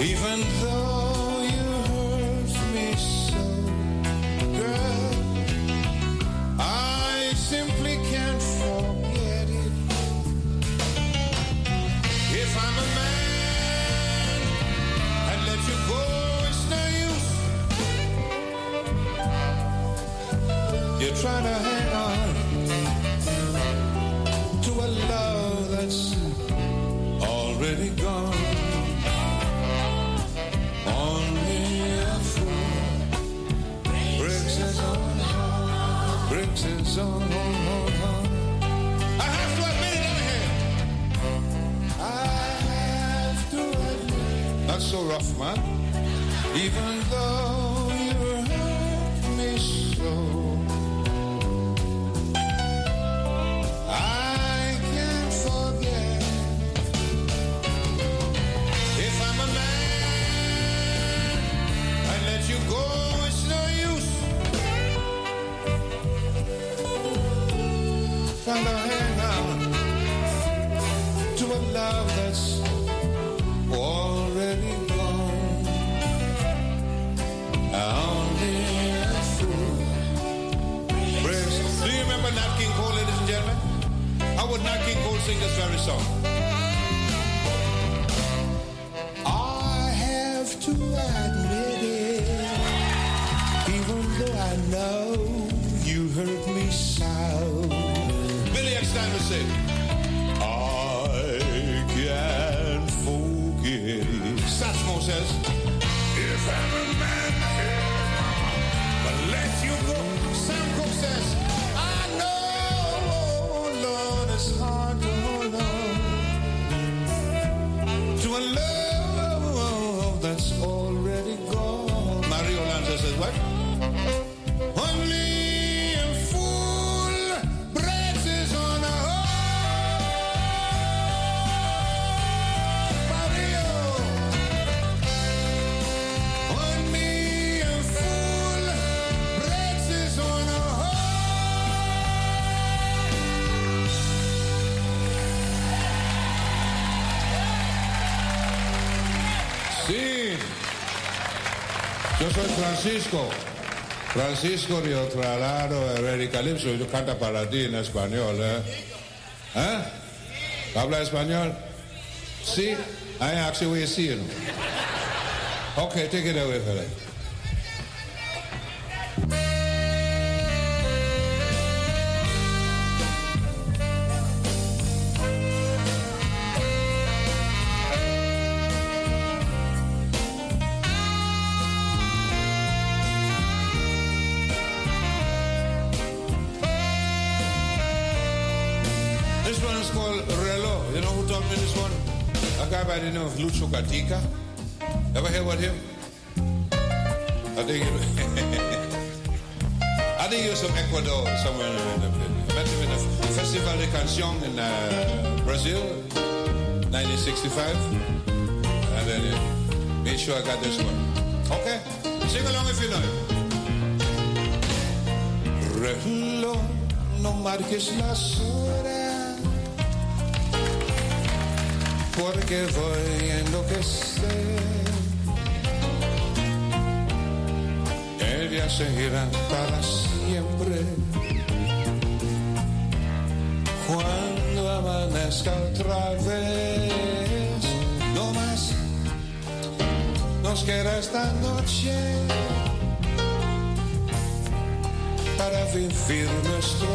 even though Francisco. Francisco Río Tralado Herrera y Yo canta para ti en español, ¿eh? ¿Eh? ¿Habla español? Sí. I actually see you. Okay, take it away, Felipe. then it's 65, and then it, make sure I got this one. Okay, sing along if you know it. Reloj, no marques las horas, porque voy a enloquecer. El día seguirá para siempre. pesca otra vez. No más, nos queda esta noche para vivir nuestro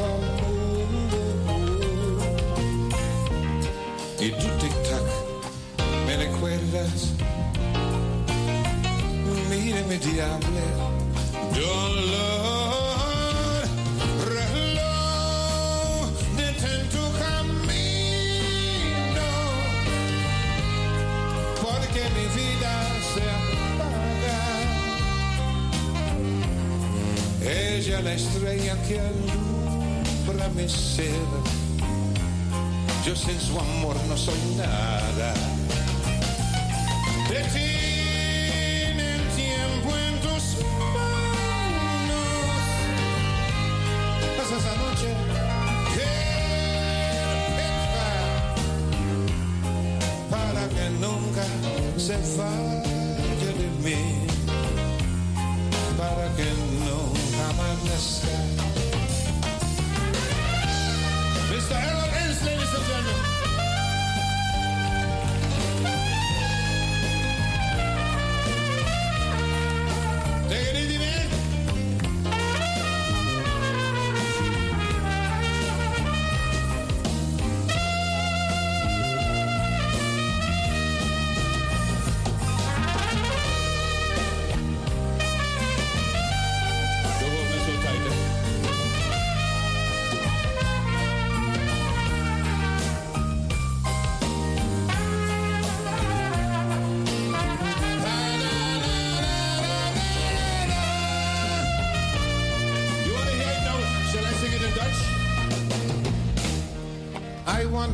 mi sed. Yo sin su amor no soy nada. De ti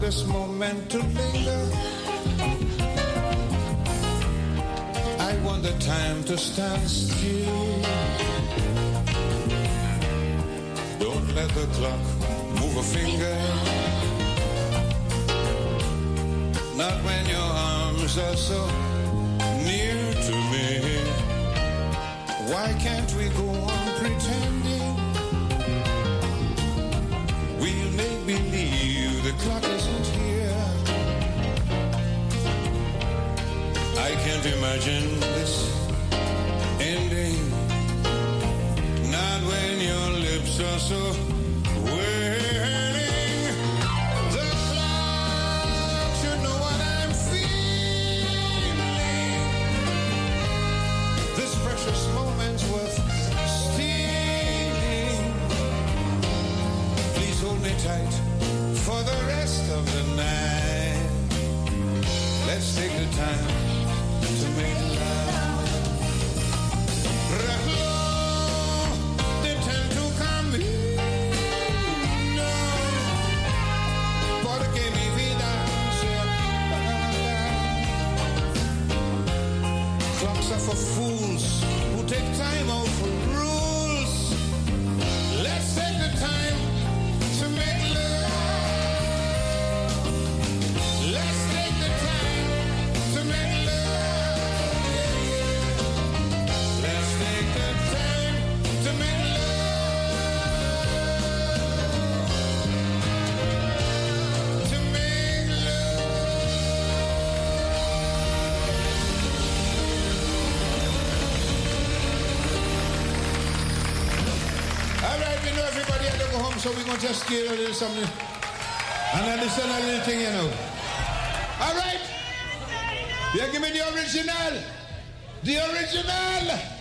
this moment to linger. I want the time to stand still. Don't let the clock move a finger. Not when your arms are so near to me. Why can't we go on pretending? can't imagine this. just give a little something and understand a little thing, you know. All right? Yeah, give me the original. The original.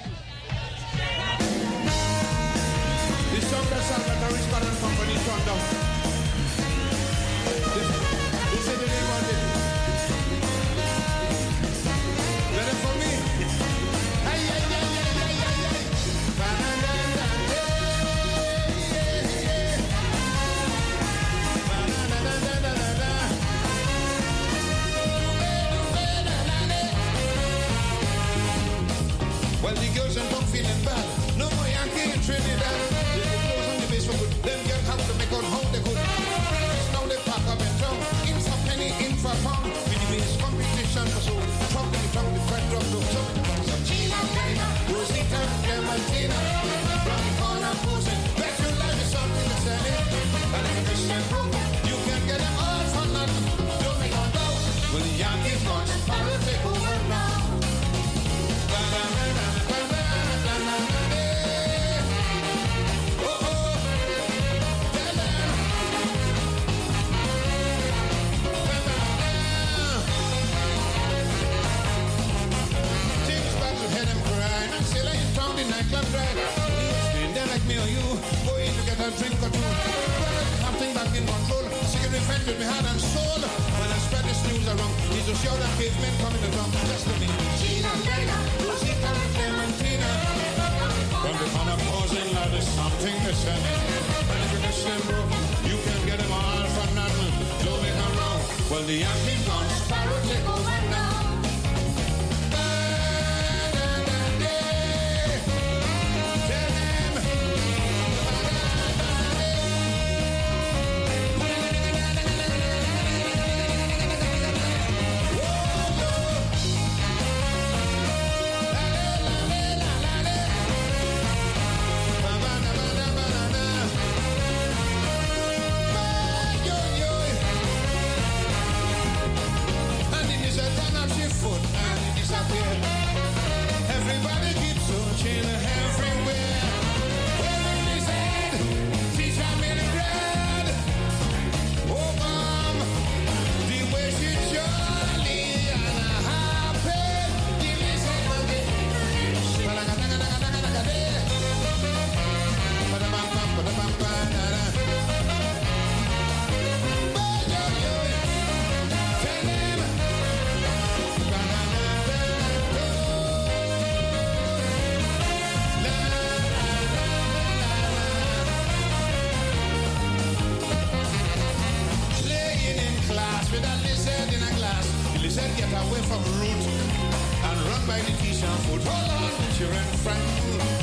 by the teacher food. Hold on, children, friend.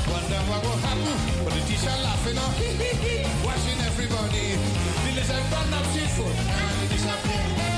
Wonder what will happen. But the teacher laughing oh, on, watching everybody. The little stand up, she's foot. And the teacher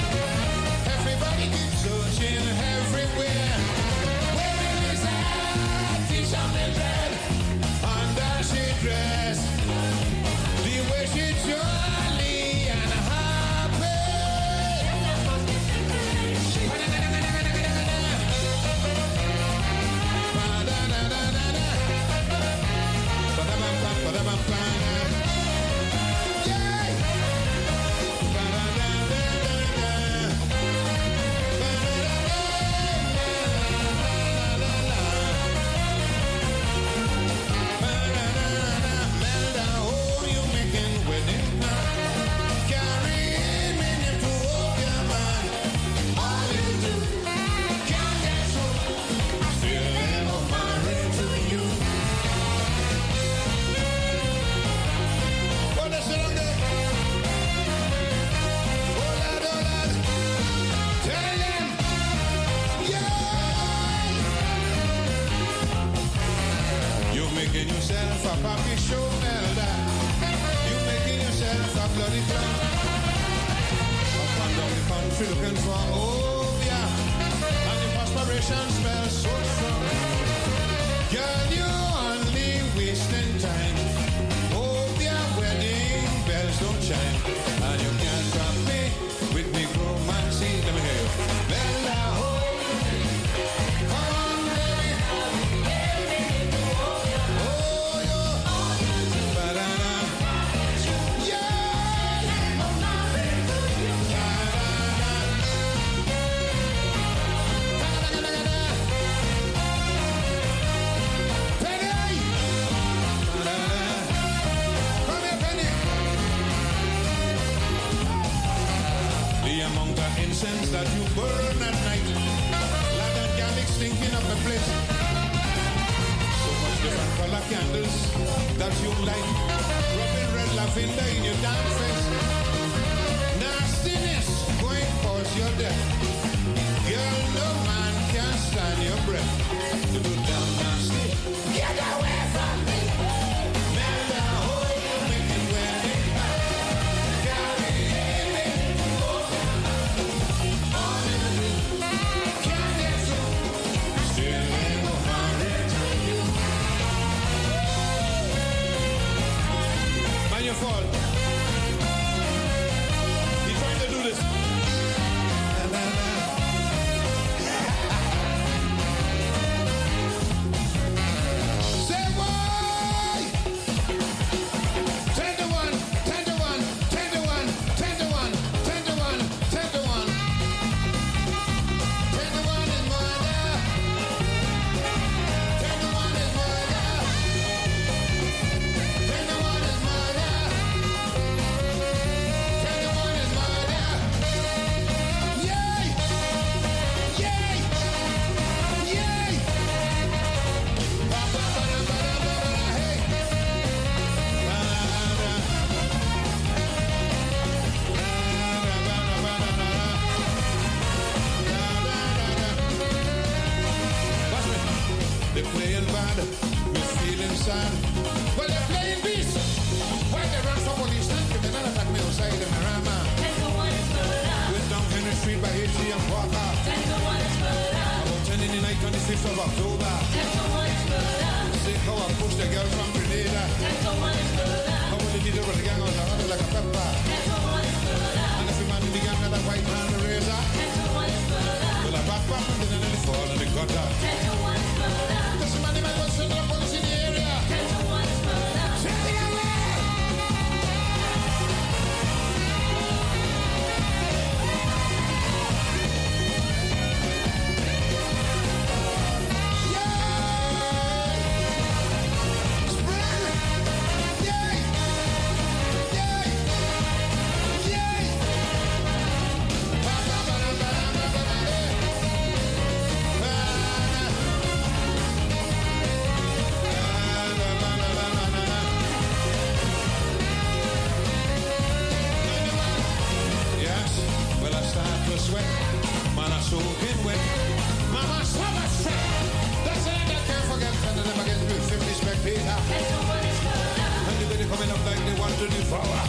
power.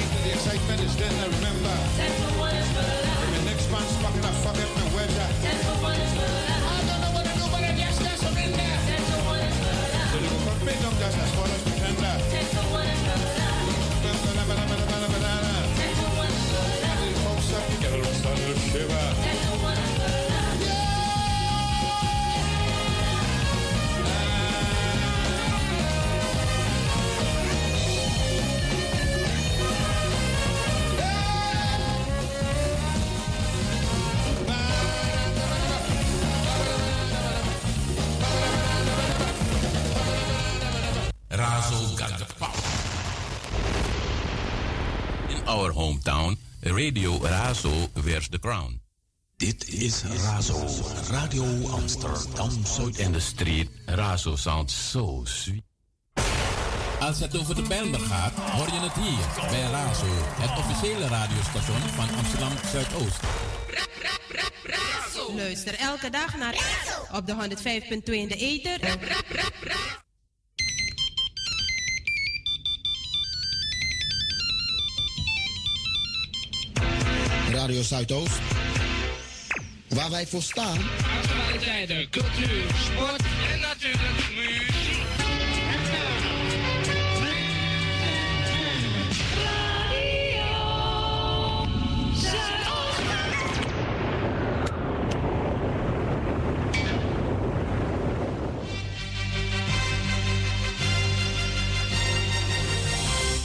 Into the excitement is then I remember. And the next man's back and fuck forget my weather. I don't know what to do, but I just got some in there. So you can put me just as far as pretender. Banana, banana, banana, the folks up, you get a little shiver. Our hometown, Radio Razo wears the crown. Dit is Razo, Radio Amsterdam Zuid. In the street, Razo sounds so sweet. Als het over de Bijlmer gaat, hoor je het hier bij Razo, het officiële radiostation van Amsterdam Zuidoost. Luister elke dag naar op de 105.2 in de ether. Radio Zuidoost. Waar wij voor staan. Actualiteiten, cultuur, sport en natuurlijk muziek.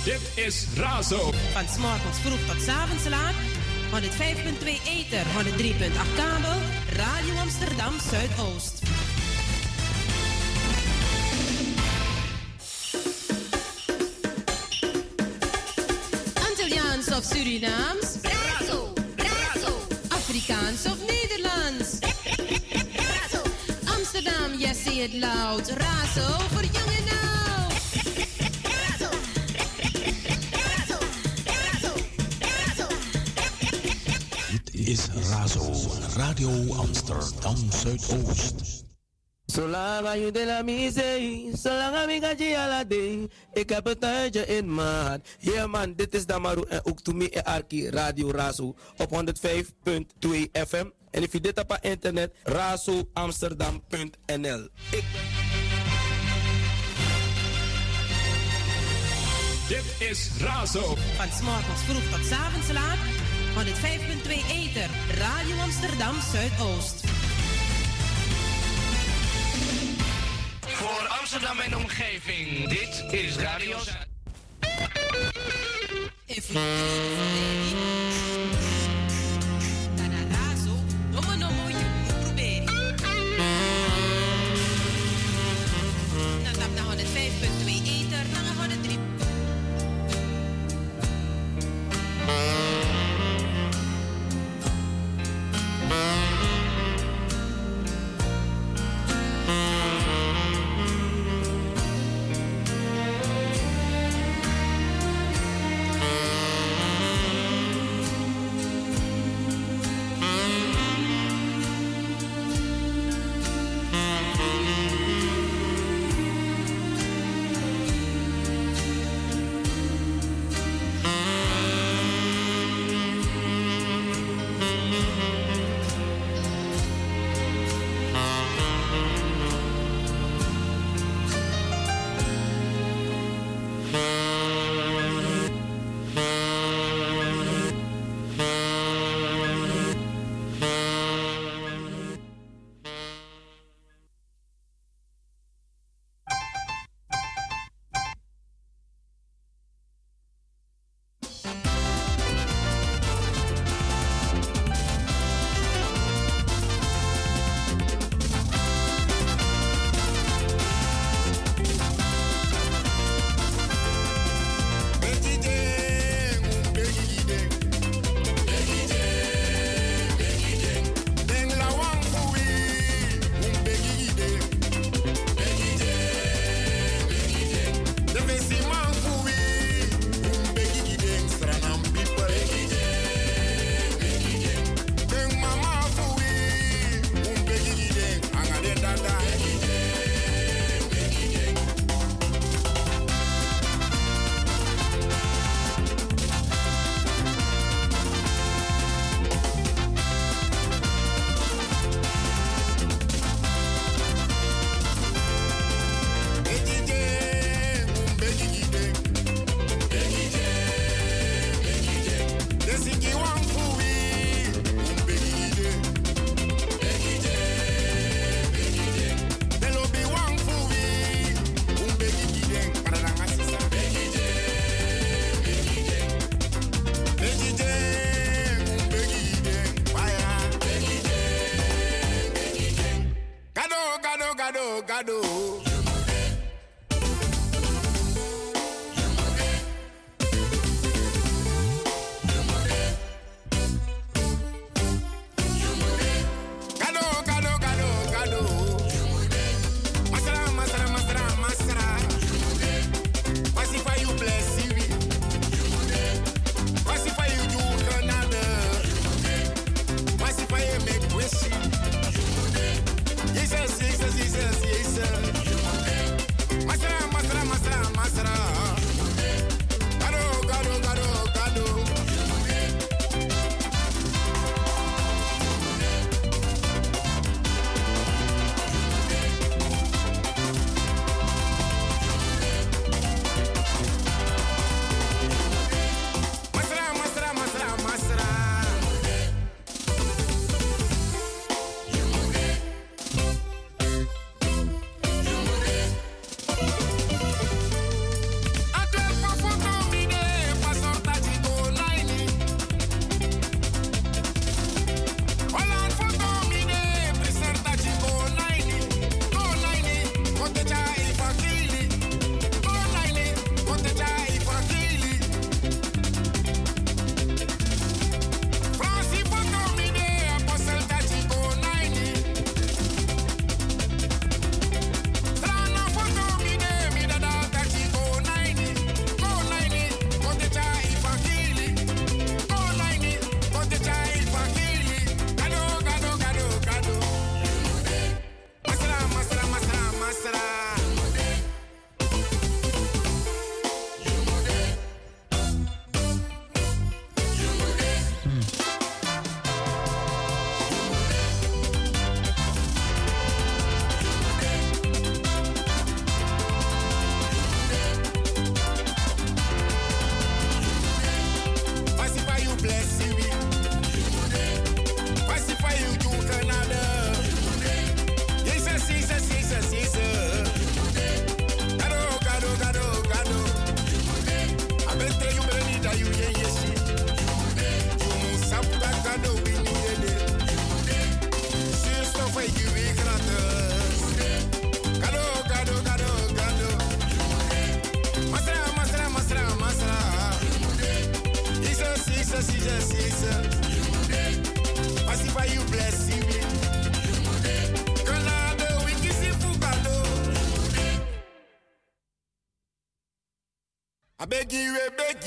Dit is Razo. Van s'morgens vroeg tot s'avonds laat. 105.2 ether, 103.8 kabel. Radio Amsterdam Zuidoost. Antilliaans of Surinaams? Brazo, brazo, Afrikaans of Nederlands? brazo, Amsterdam, yes, say it loud. Razo voor jong Radio Amsterdam Zuidoost. Zolang je de la misee, zolang ik ga je ala day. Ik heb het tijdje in maat. Yeah man, dit is Damaru en ook to me en Arki Radio Razo op 105.2 FM. En if je dit op internet, razoamsterdam.nl. Ik Dit is Razo. Van s'morgens vroeg tot s'avonds laat. 105.2 ether, Radio Amsterdam Zuidoost. Voor Amsterdam en omgeving, dit is Radio Zuid.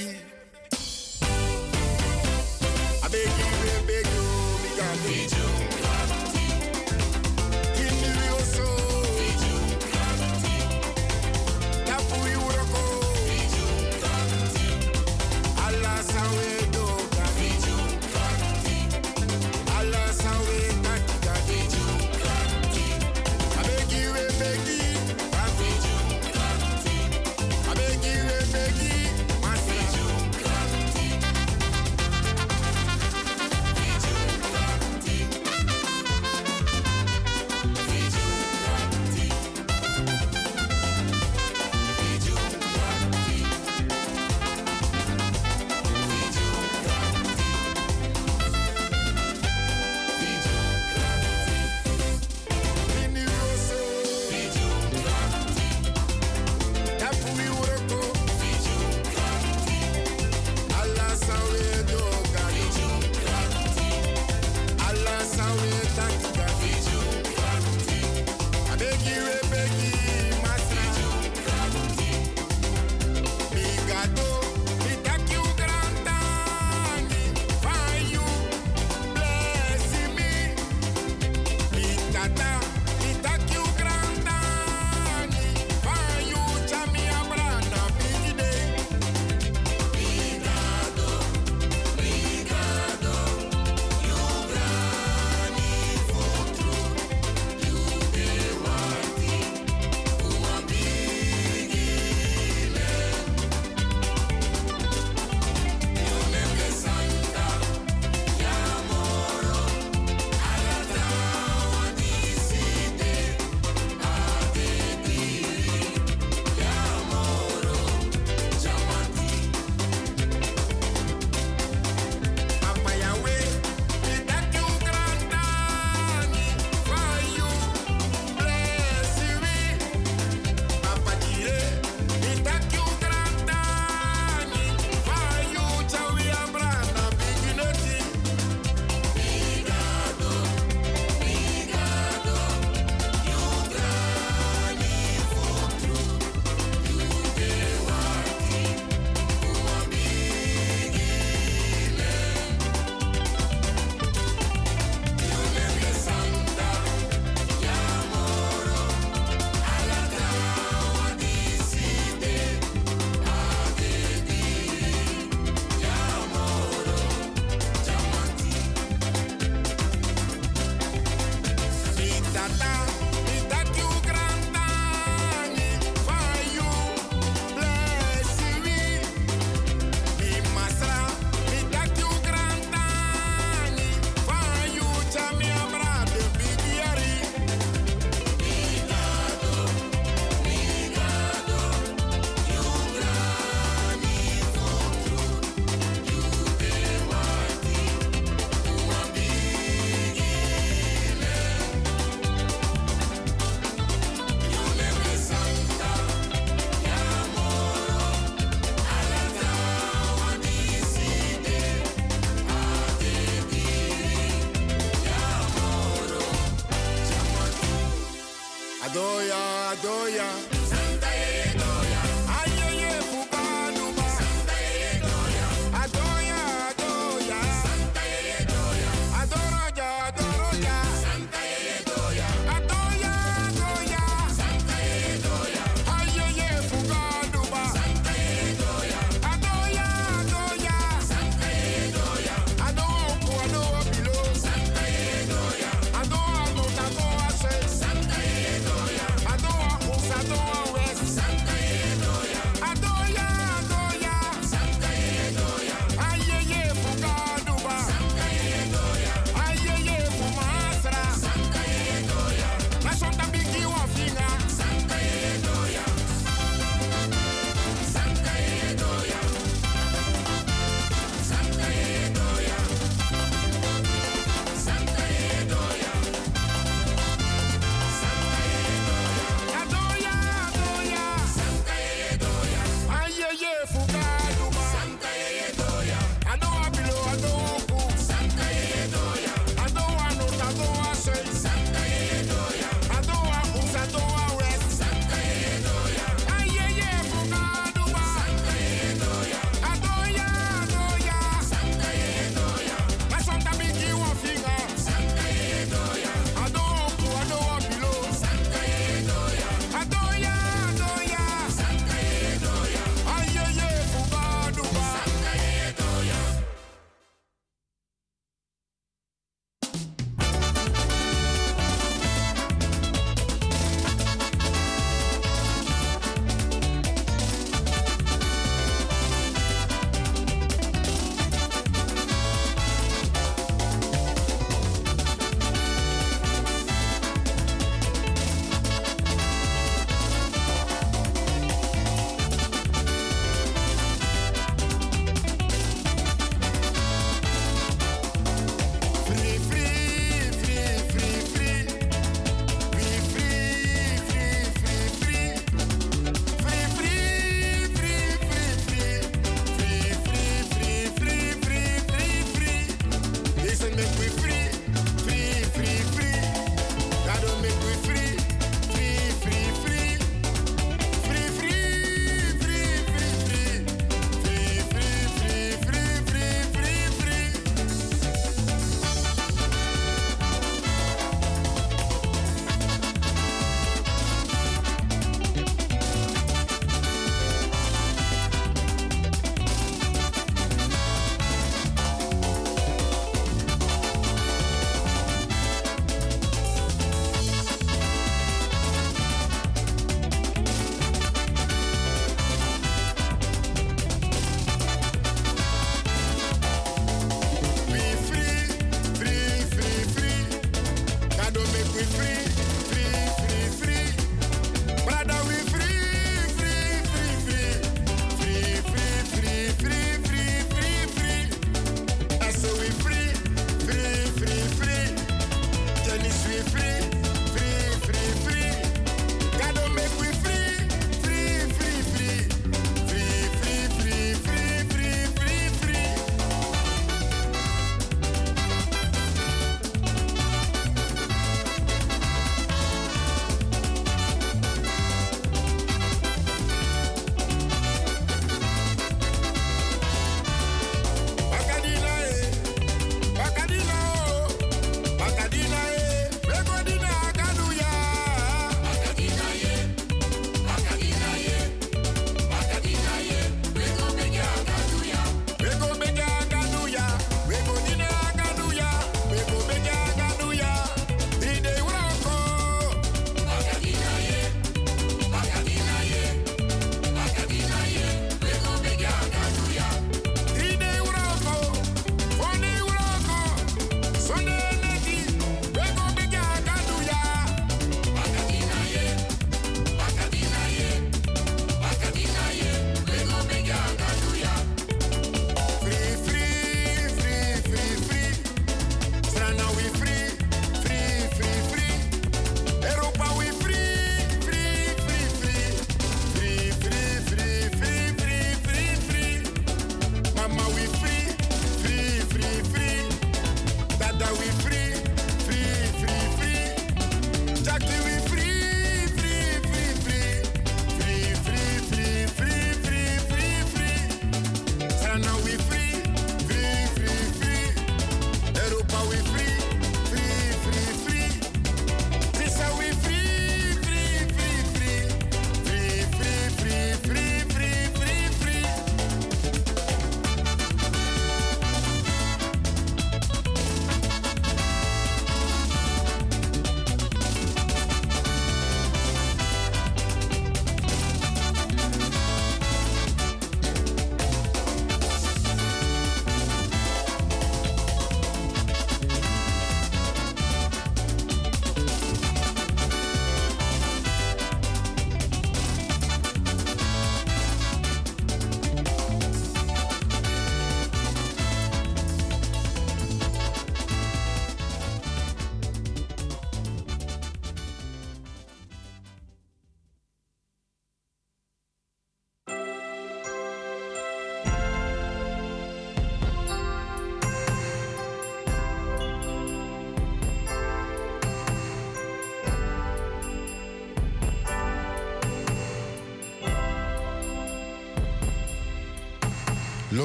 again.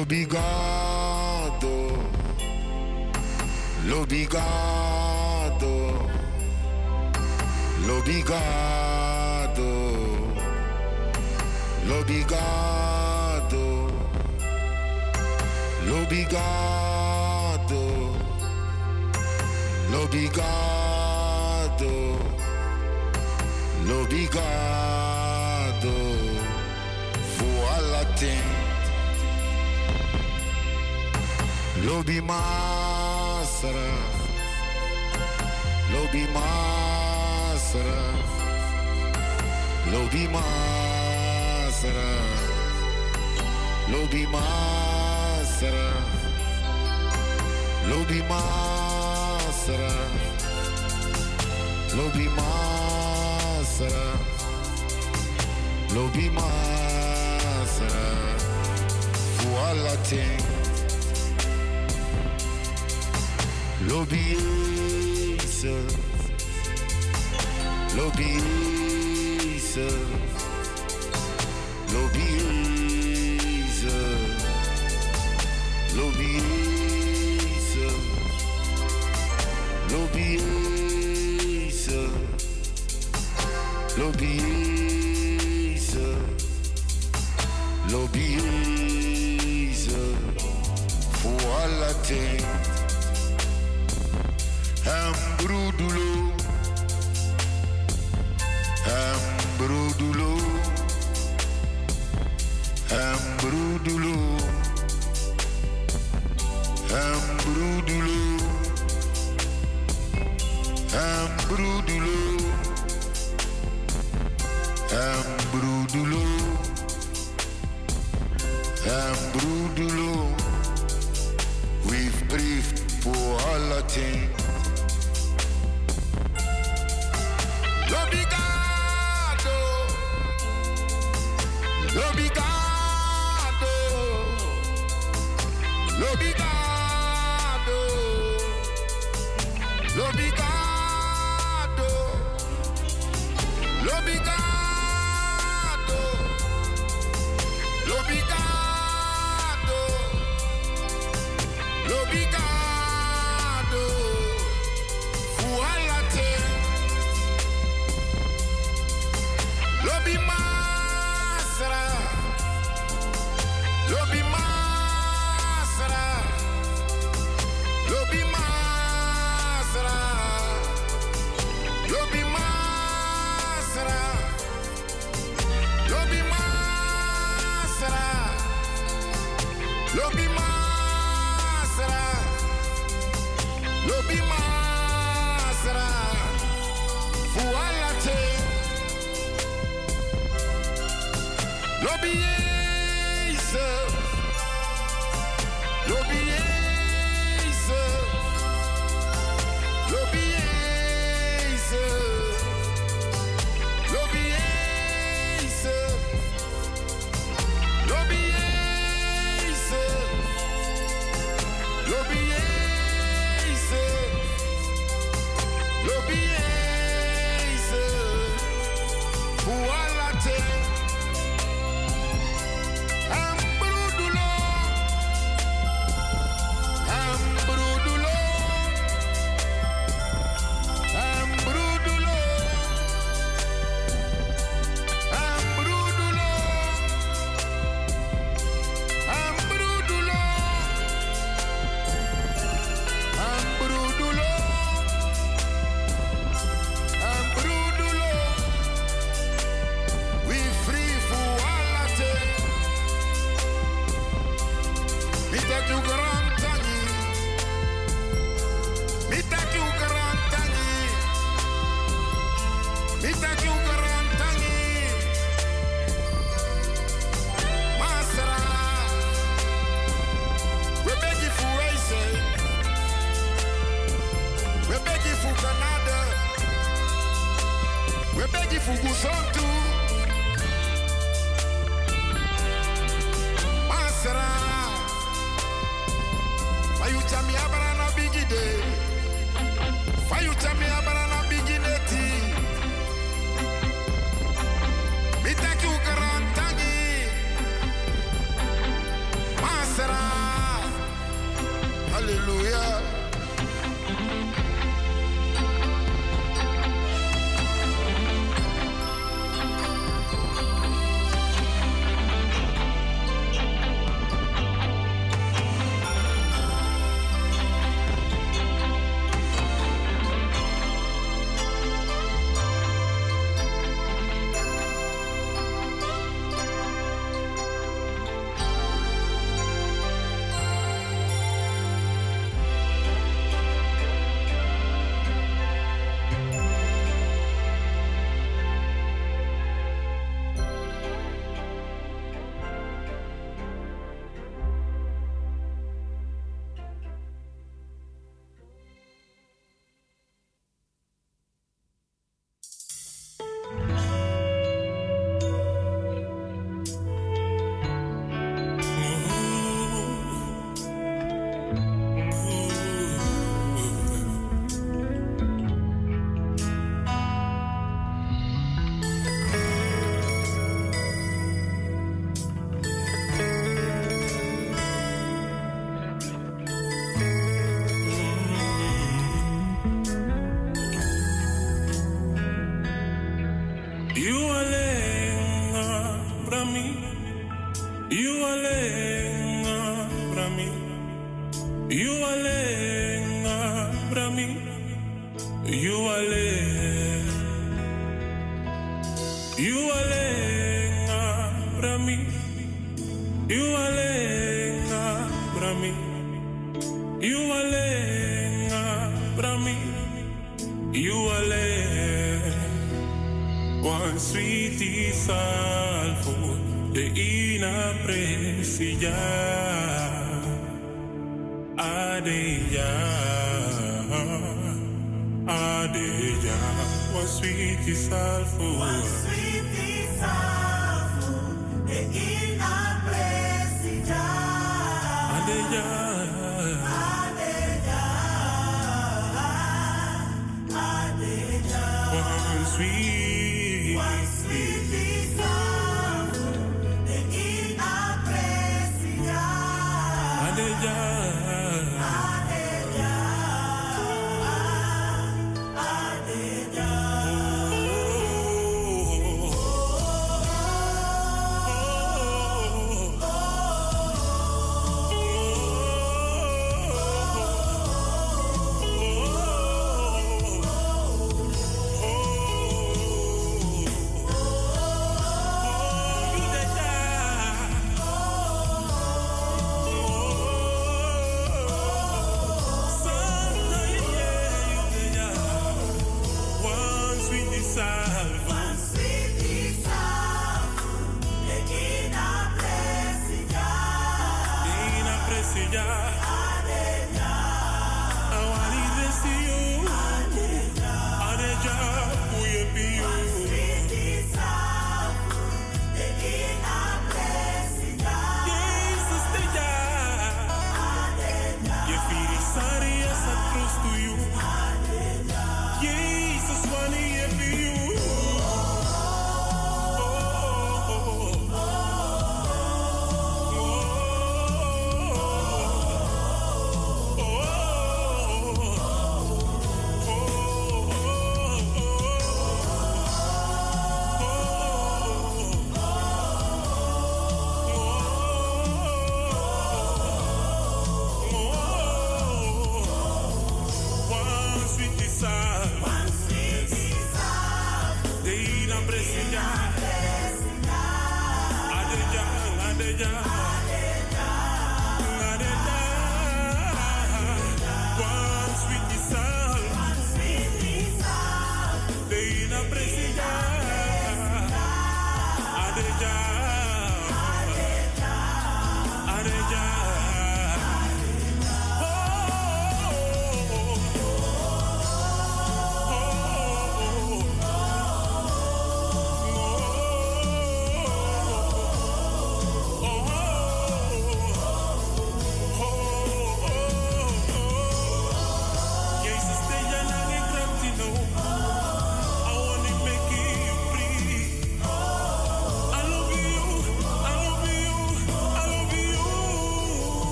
l'obbligato, l'obbligato, l'obbligato, l'obbligato, l'obbligato, l'obbligato, l'obbligato. Lobby Masra. Lobby Masra. Lobby Masra. Lobby Masra. Lobby Masra. Lobby Masra. Lobby Masra. Voilà, tiens. Lobbyisten. Lobbyisten. Lobi masra. Lobi masra.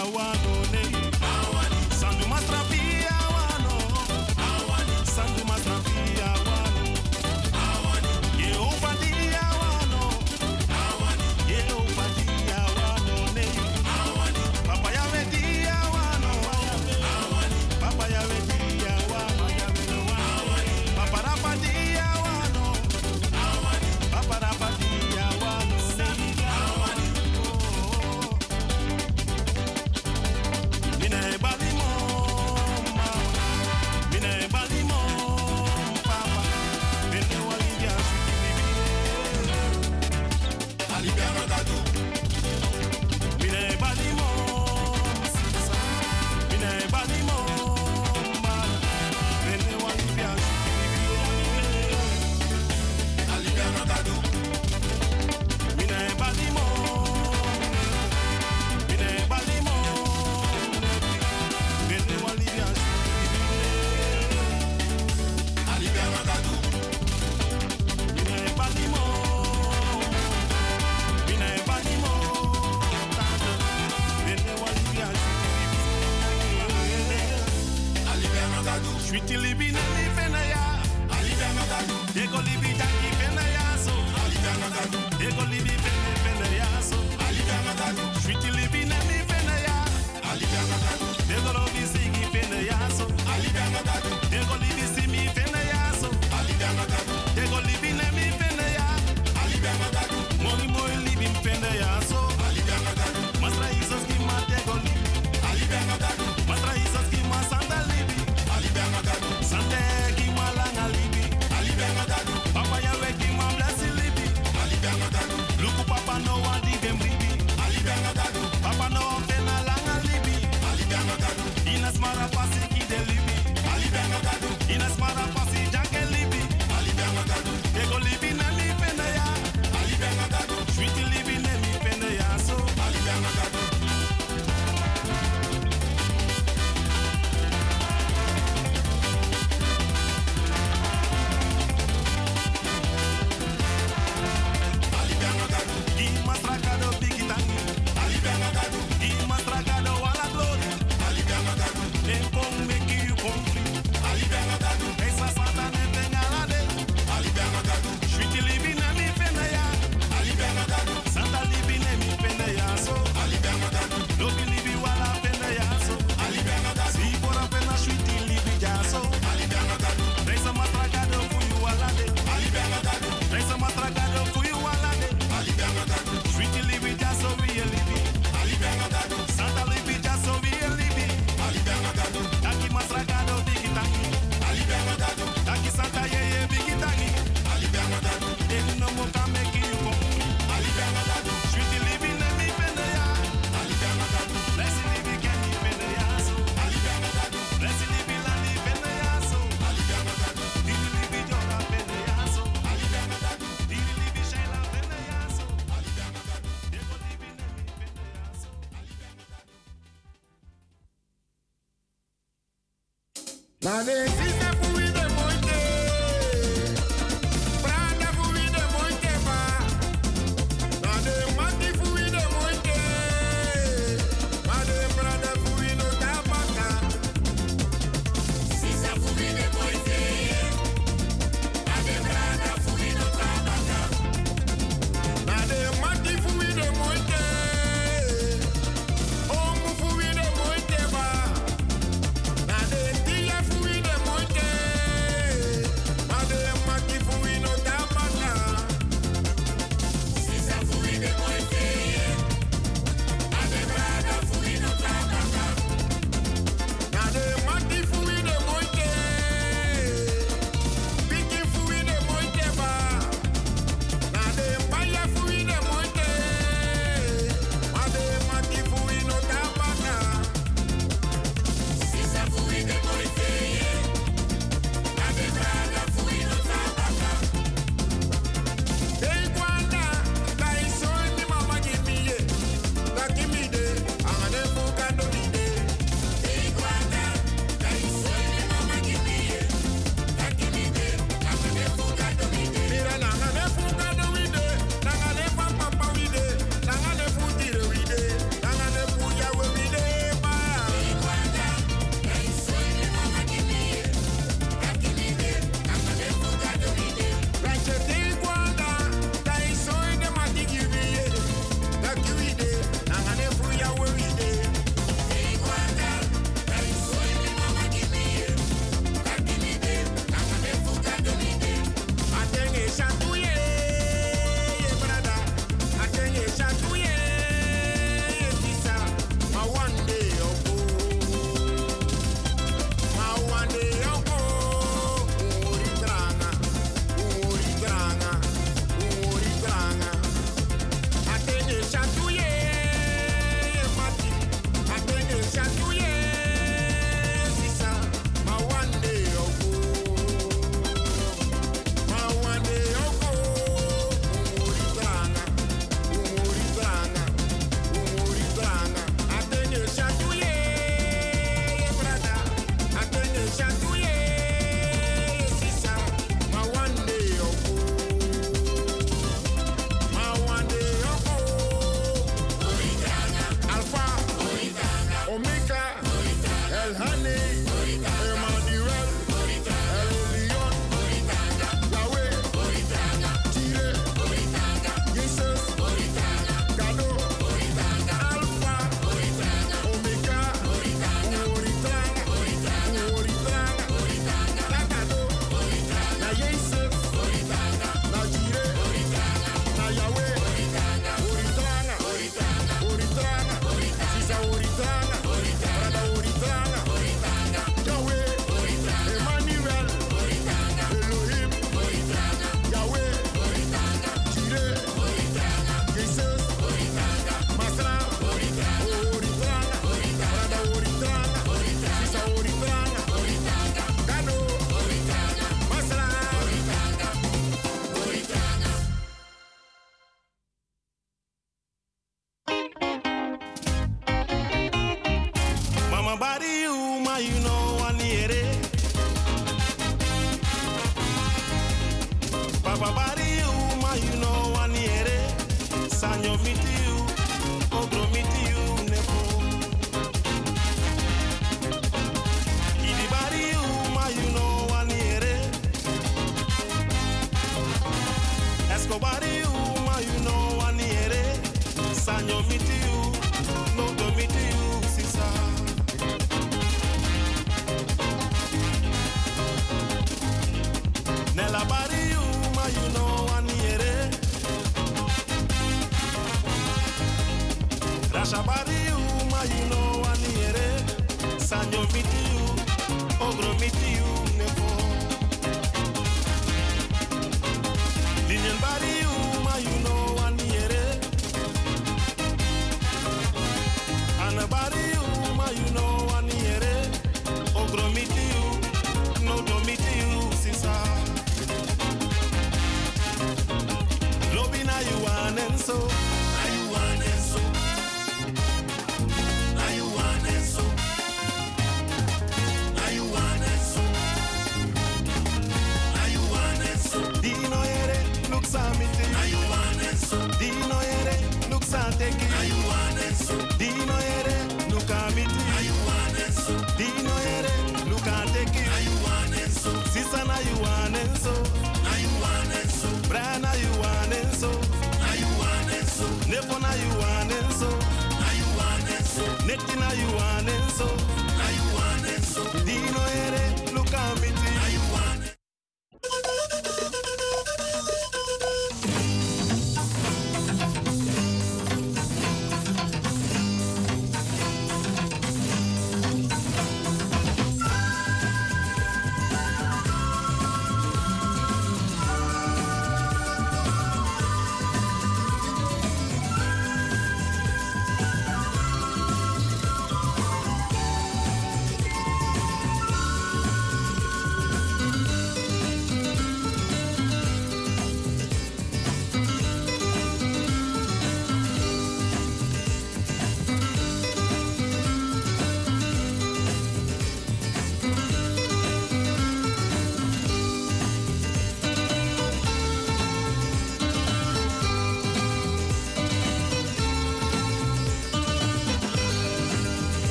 I want.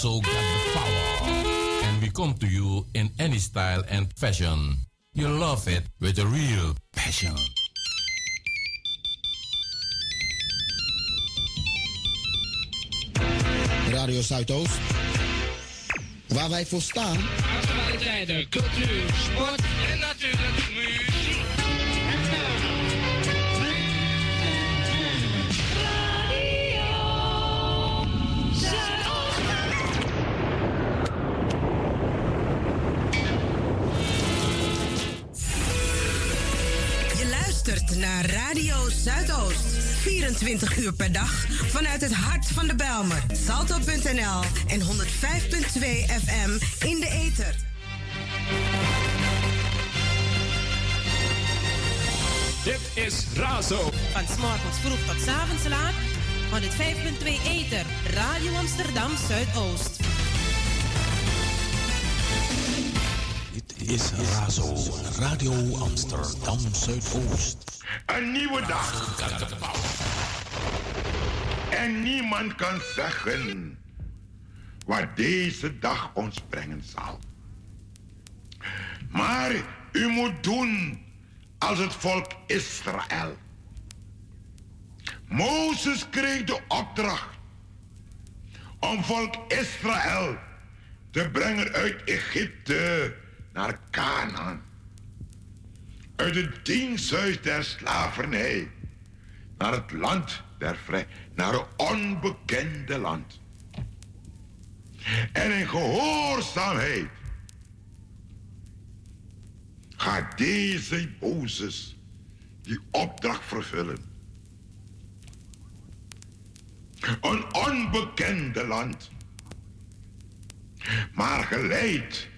Razo got the power. And we come to you in any style and fashion. You love it with a real passion. Radio Zuidoost. Waar wij voor staan. Actualiteiten, cultuur, sport en natuurlijk Radio Zuidoost. 24 uur per dag vanuit het hart van de Belmer. Salto.nl en 105.2 FM in de ether. Dit is Razo. Van 's morgens vroeg tot 's avonds laat. 105.2 ether. Radio Amsterdam Zuidoost. Is Razo, Radio Amsterdam Zuidoost. Een nieuwe dag. En niemand kan zeggen wat deze dag ons brengen zal. Maar u moet doen als het volk Israël. Mozes kreeg de opdracht om volk Israël te brengen uit Egypte naar Canaan. Uit het diensthuis der slavernij naar het land der vrij, naar een onbekende land. En in gehoorzaamheid gaat deze Mozes die opdracht vervullen. Een onbekende land, maar geleid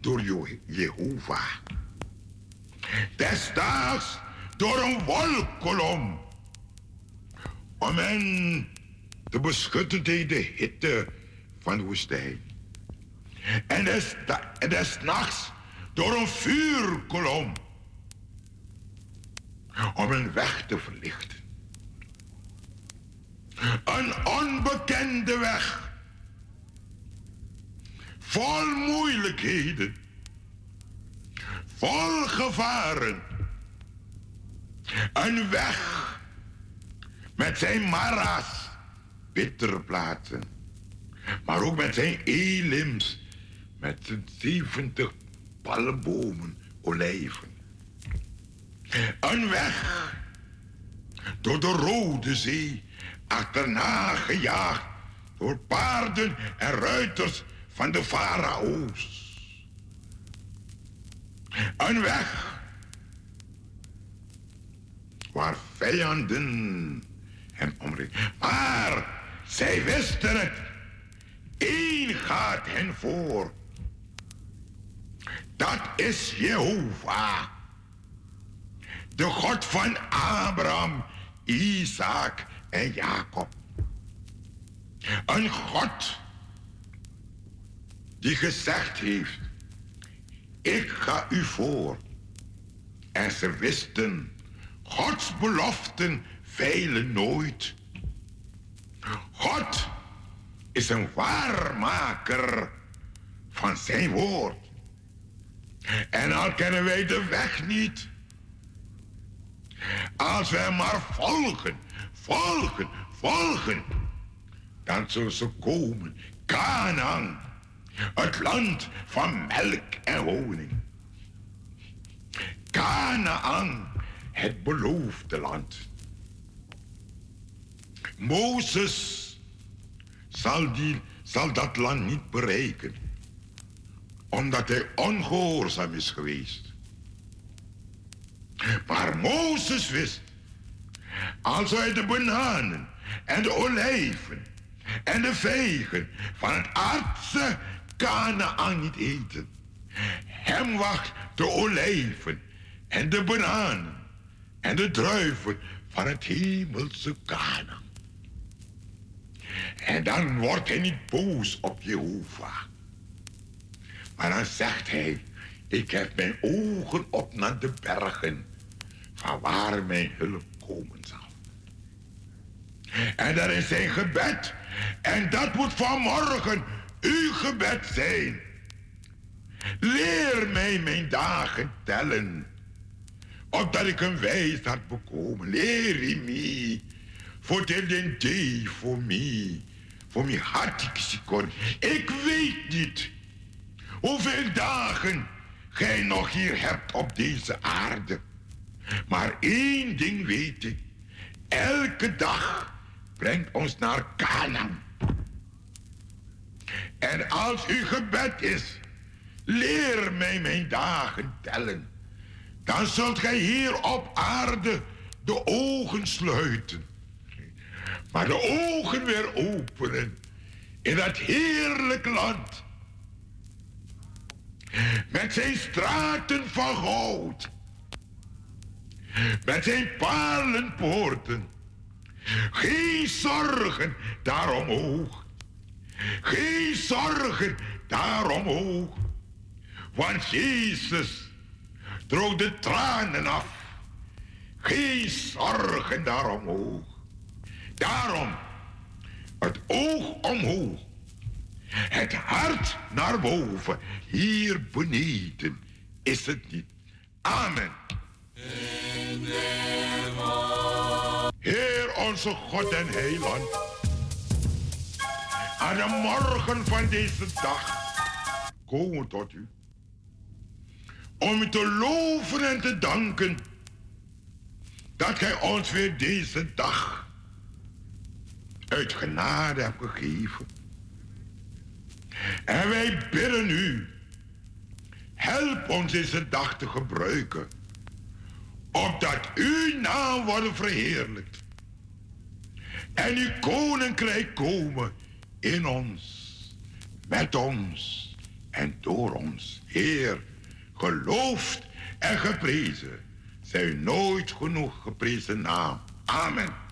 door Je- Jehovah. Destijds door een wolkolom. Om hen te beschutten tegen de hitte van de woestijn. En des, en nachts door een vuurkolom. Om een weg te verlichten. Een onbekende weg. Vol moeilijkheden. Vol gevaren. Een weg met zijn mara's, bittere plaatsen. Maar ook met zijn elims, met zijn 70 palmbomen, olijven. Een weg door de Rode Zee, achterna gejaagd door paarden en ruiters van de farao's. Een weg waar vijanden hem omringen. Maar zij wisten het. Eén gaat hen voor. Dat is Jehovah. De God van Abraham, Isaac en Jacob. Een God die gezegd heeft, ik ga u voor. En ze wisten, Gods beloften veilen nooit. God is een waarmaker van zijn woord. En al kennen wij de weg niet. Als wij maar volgen, volgen, volgen, dan zullen ze komen. Canaan, het land van melk en honing. Canaan, het beloofde land. Mozes zal, die, zal dat land niet bereiken, omdat hij ongehoorzaam is geweest. Maar Mozes wist, als hij de bananen en de olijven en de vegen van het aardse Canaan niet eten, hem wacht de olijven en de bananen en de druiven van het hemelse Canaan. En dan wordt hij niet boos op Jehovah. Maar dan zegt hij, ik heb mijn ogen op naar de bergen, van waar mijn hulp komen zal. En dat is zijn gebed. En dat moet vanmorgen uw gebed zijn. Leer mij mijn dagen tellen, opdat ik een wijsheid bekomen. Leer me, voor den day voor mij, voor mijn hart Ik weet niet hoeveel dagen gij nog hier hebt op deze aarde. Maar één ding weet ik. Elke dag brengt ons naar Canaan. En als uw gebed is, leer mij mijn dagen tellen. Dan zult gij hier op aarde de ogen sluiten. Maar de ogen weer openen in dat heerlijk land. Met zijn straten van goud. Met zijn palenpoorten. Geen zorgen daaromhoog. Geen zorgen daaromhoog. Want Jezus droog de tranen af. Geen zorgen daaromhoog. Daarom het oog omhoog. Het hart naar boven. Hier beneden is het niet. Amen. Heer onze God en Heiland. Aan de morgen van deze dag komen tot u. Om u te loven en te danken dat gij ons weer deze dag uit genade hebt gegeven. En wij bidden u, help ons deze dag te gebruiken, opdat uw naam wordt verheerlijkt en uw koninkrijk komen in ons, met ons en door ons. Heer, geloofd en geprezen. Zij nooit genoeg geprezen naam. Amen.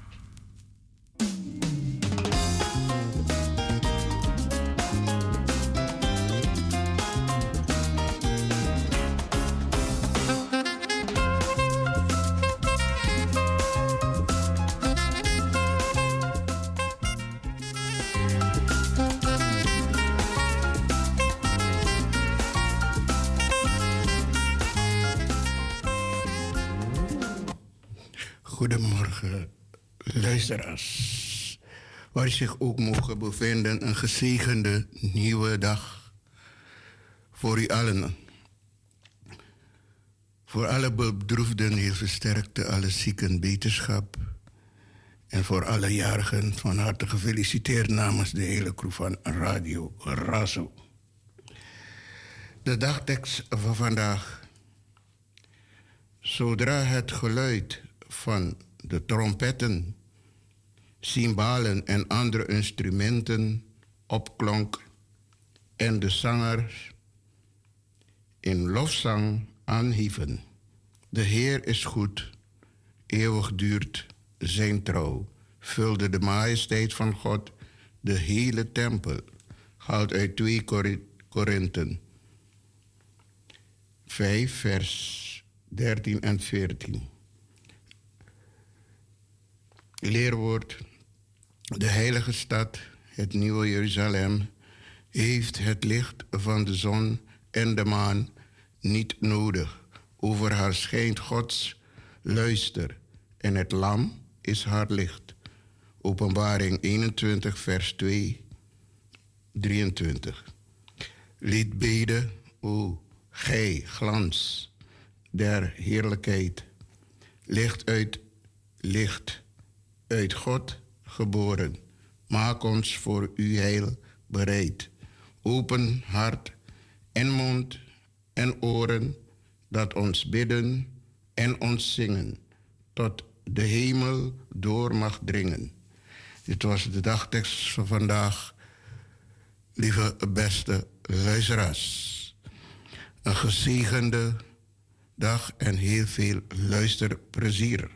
Waar zich ook mogen bevinden, een gezegende nieuwe dag voor u allen. Voor alle bedroefden heel versterkte, alle zieken beterschap. En voor alle jarigen van harte gefeliciteerd namens de hele crew van Radio Razo. De dagtekst van vandaag. Zodra het geluid van de trompetten, cymbalen en andere instrumenten opklonk en de zangers in lofzang aanhieven. De Heer is goed, eeuwig duurt zijn trouw, vulde de majesteit van God de hele tempel. Haalt uit 2 Korinthen 5, vers 13 en 14 leerwoord. De heilige stad, het nieuwe Jeruzalem, heeft het licht van de zon en de maan niet nodig. Over haar schijnt Gods luister en het lam is haar licht. Openbaring 21, vers 2, 23. Lied beden, o gij glans der heerlijkheid, licht uit licht uit God geboren. Maak ons voor uw heil bereid. Open hart en mond en oren, dat ons bidden en ons zingen, tot de hemel door mag dringen. Dit was de dagtekst van vandaag, lieve beste luisteraars. Een gezegende dag en heel veel luisterplezier.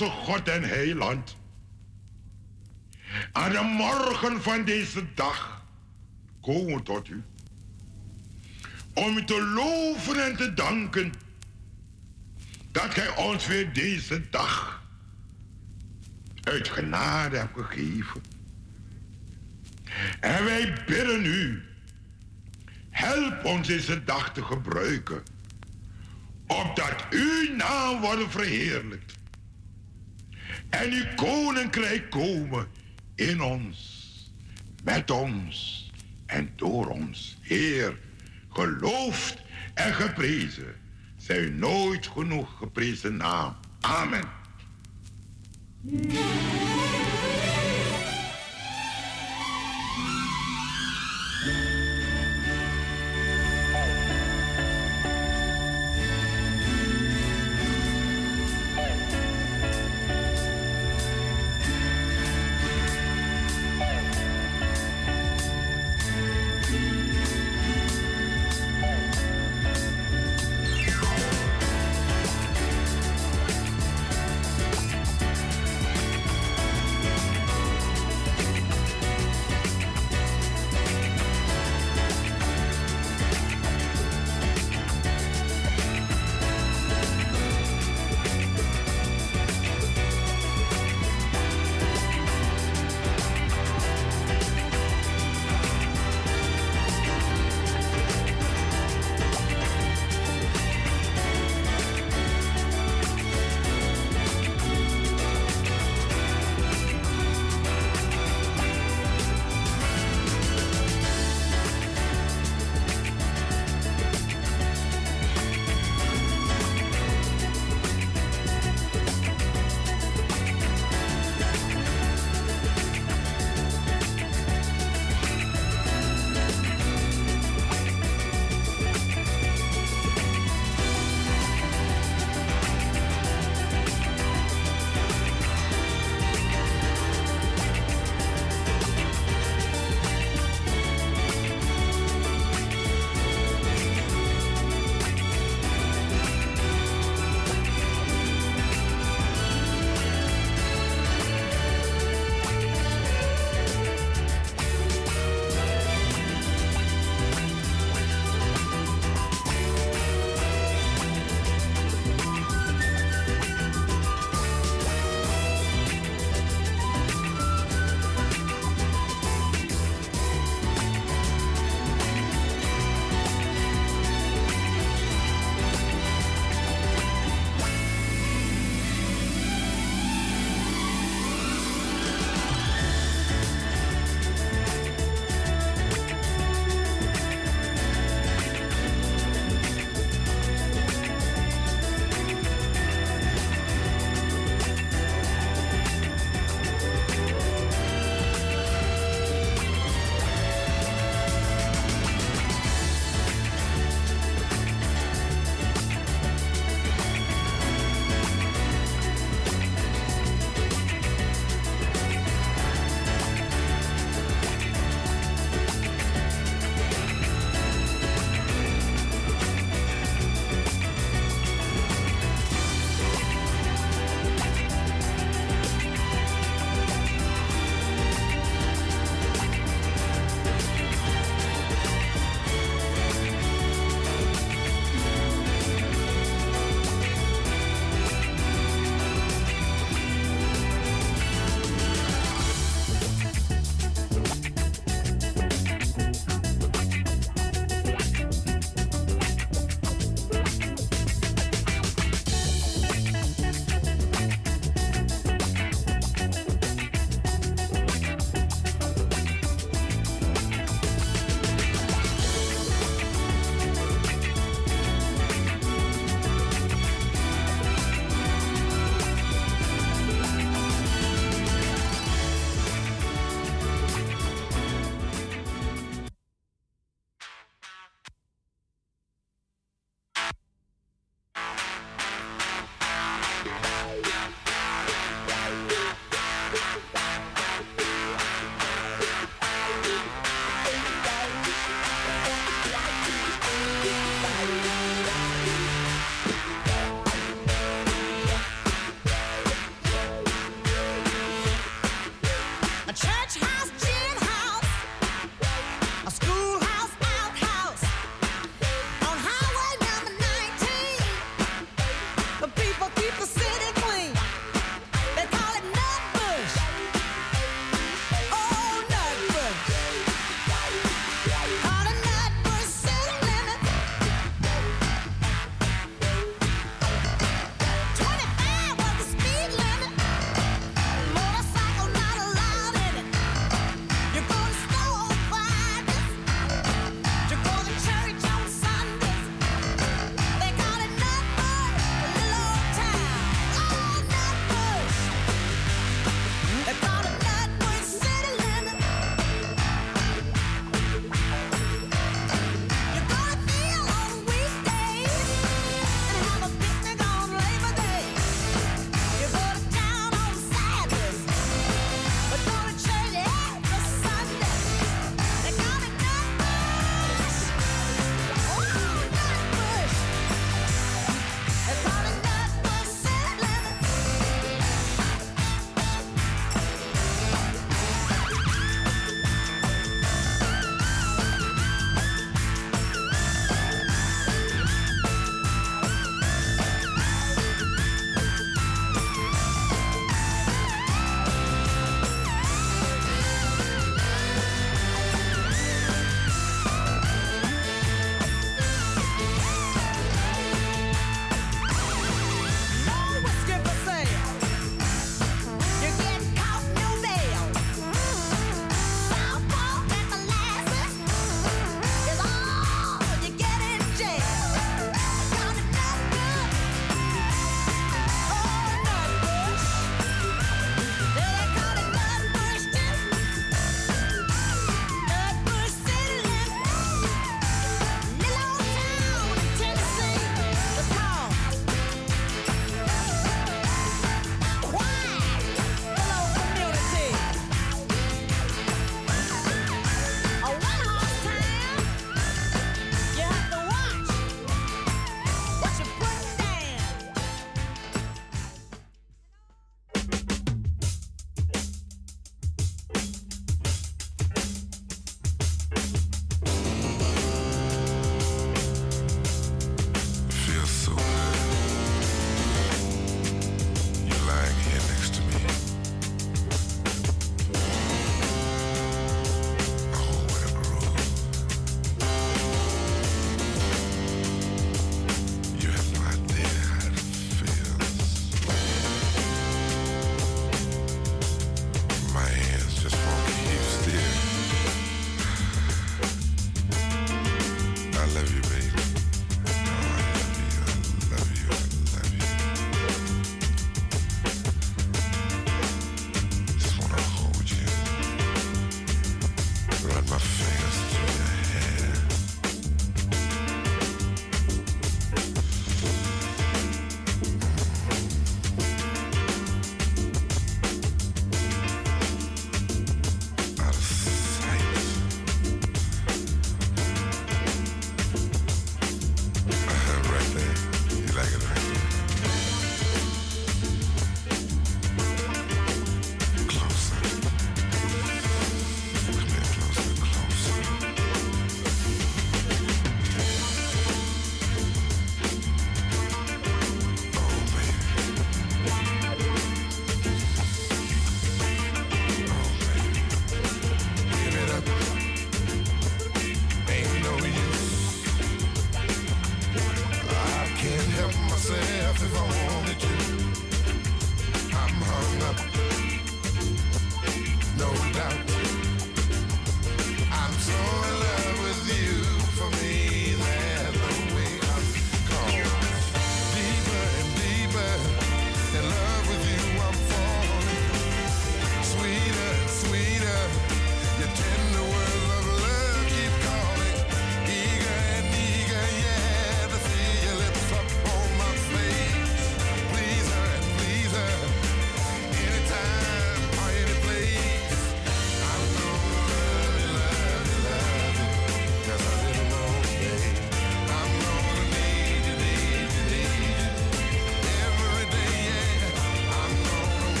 Onze God en Heiland. aan de morgen van deze dag komen tot u. Om u te loven en te danken dat gij ons weer deze dag uit genade hebt gegeven. En wij bidden u, help ons deze dag te gebruiken, opdat uw naam wordt verheerlijkt en uw koninkrijk komen in ons, met ons en door ons. Heer, geloofd en geprezen. Zij uw nooit genoeg geprezen naam. Amen.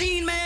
Machine, man.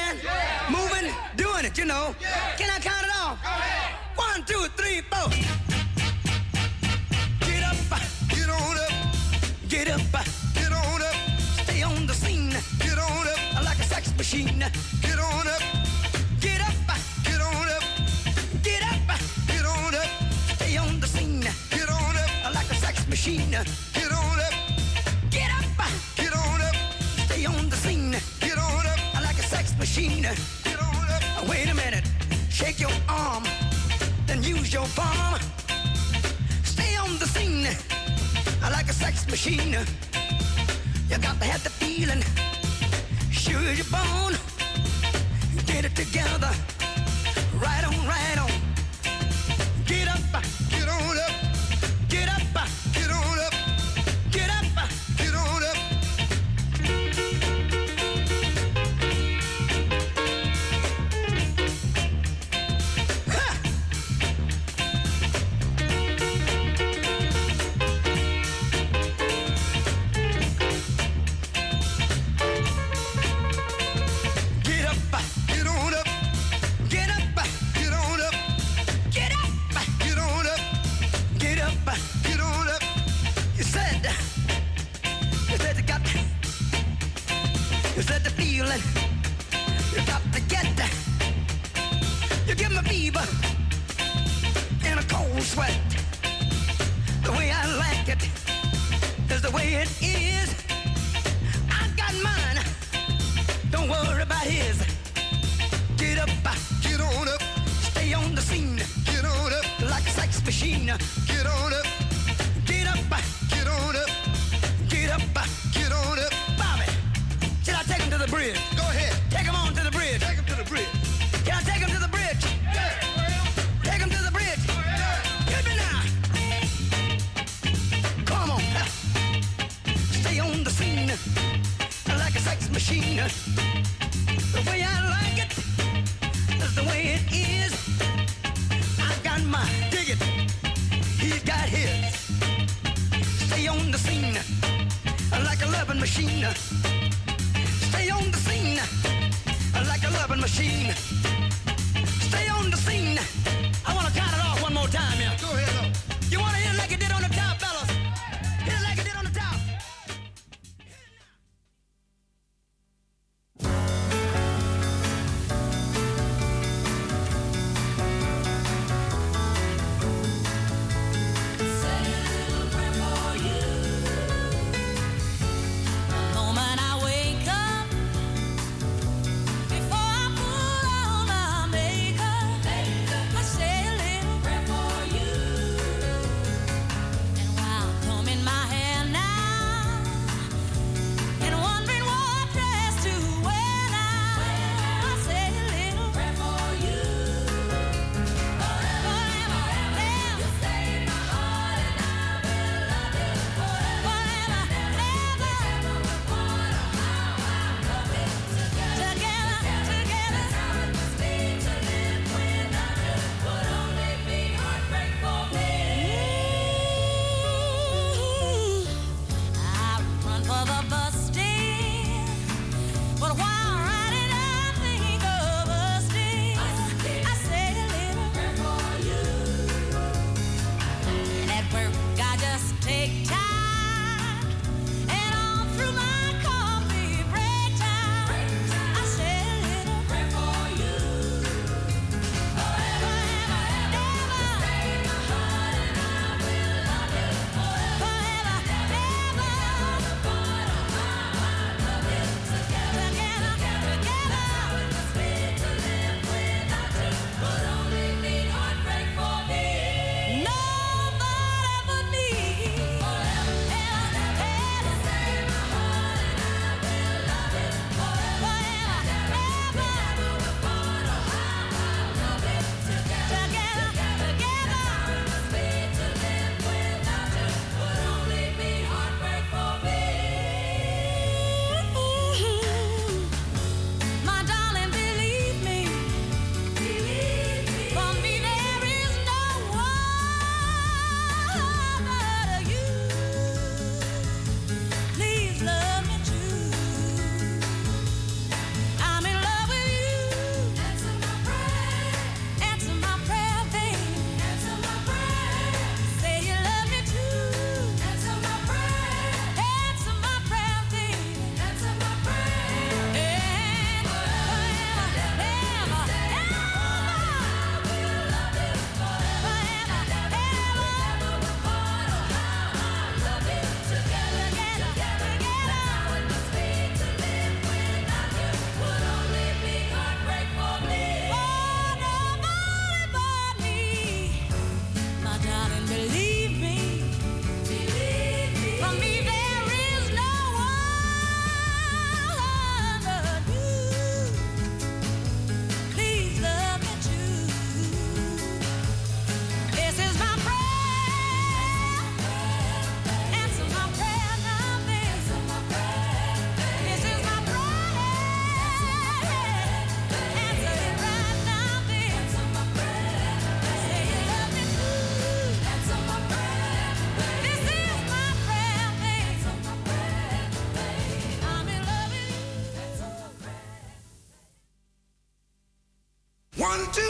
one, two.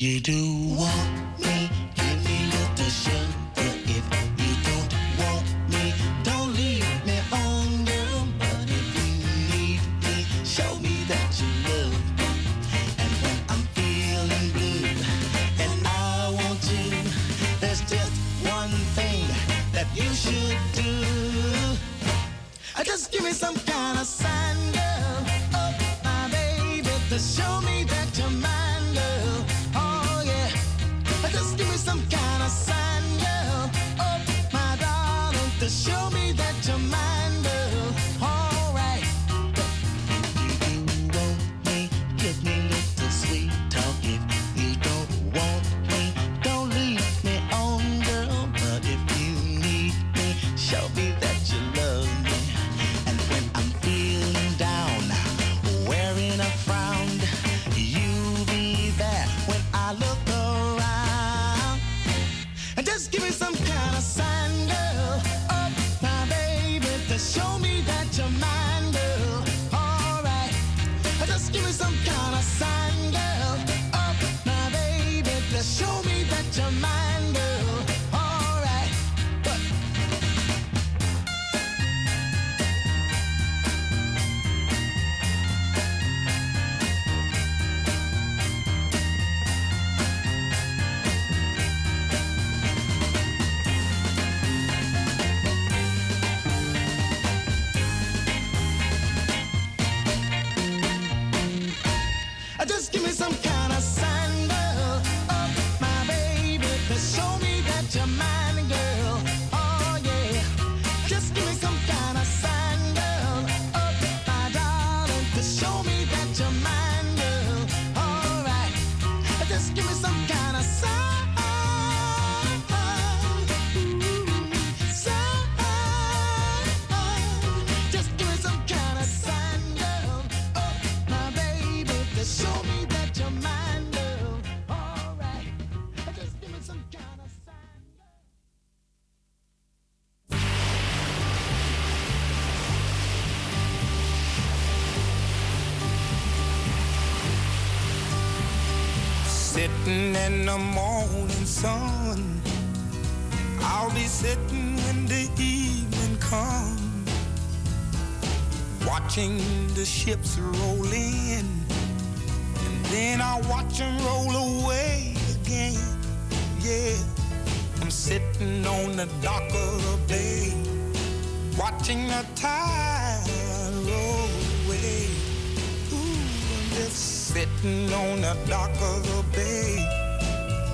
You do just give me some ships roll in, and then I watch them roll away again. Yeah, I'm sitting on the dock of the bay, watching the tide roll away. Ooh, I'm just sitting on the dock of the bay,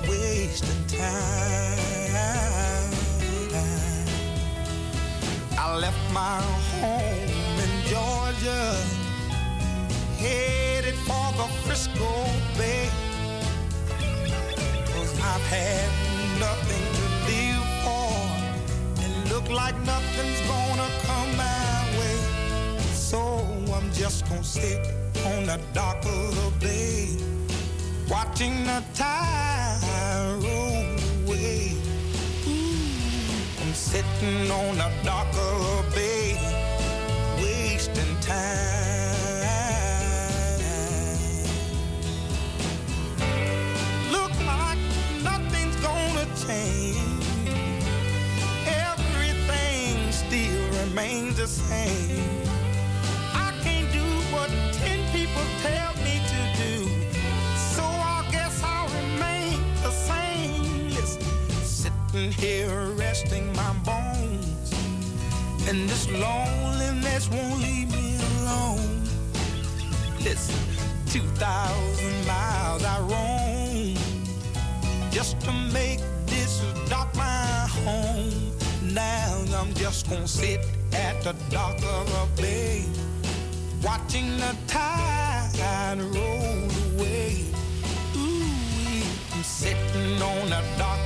wasting time. I left my home in Georgia headed for the Frisco Bay. Cause I've had nothing to live for. And look like nothing's gonna come my way. So I'm just gonna sit on the dock of the bay. Watching the tide roll away. Ooh, I'm sitting on the dock of the bay here resting my bones. And this loneliness won't leave me alone. It's 2,000 miles I roam just to make this dock my home. Now I'm just gonna sit at the dock of a bay, watching the tide roll away. Ooh, I'm sitting on a dock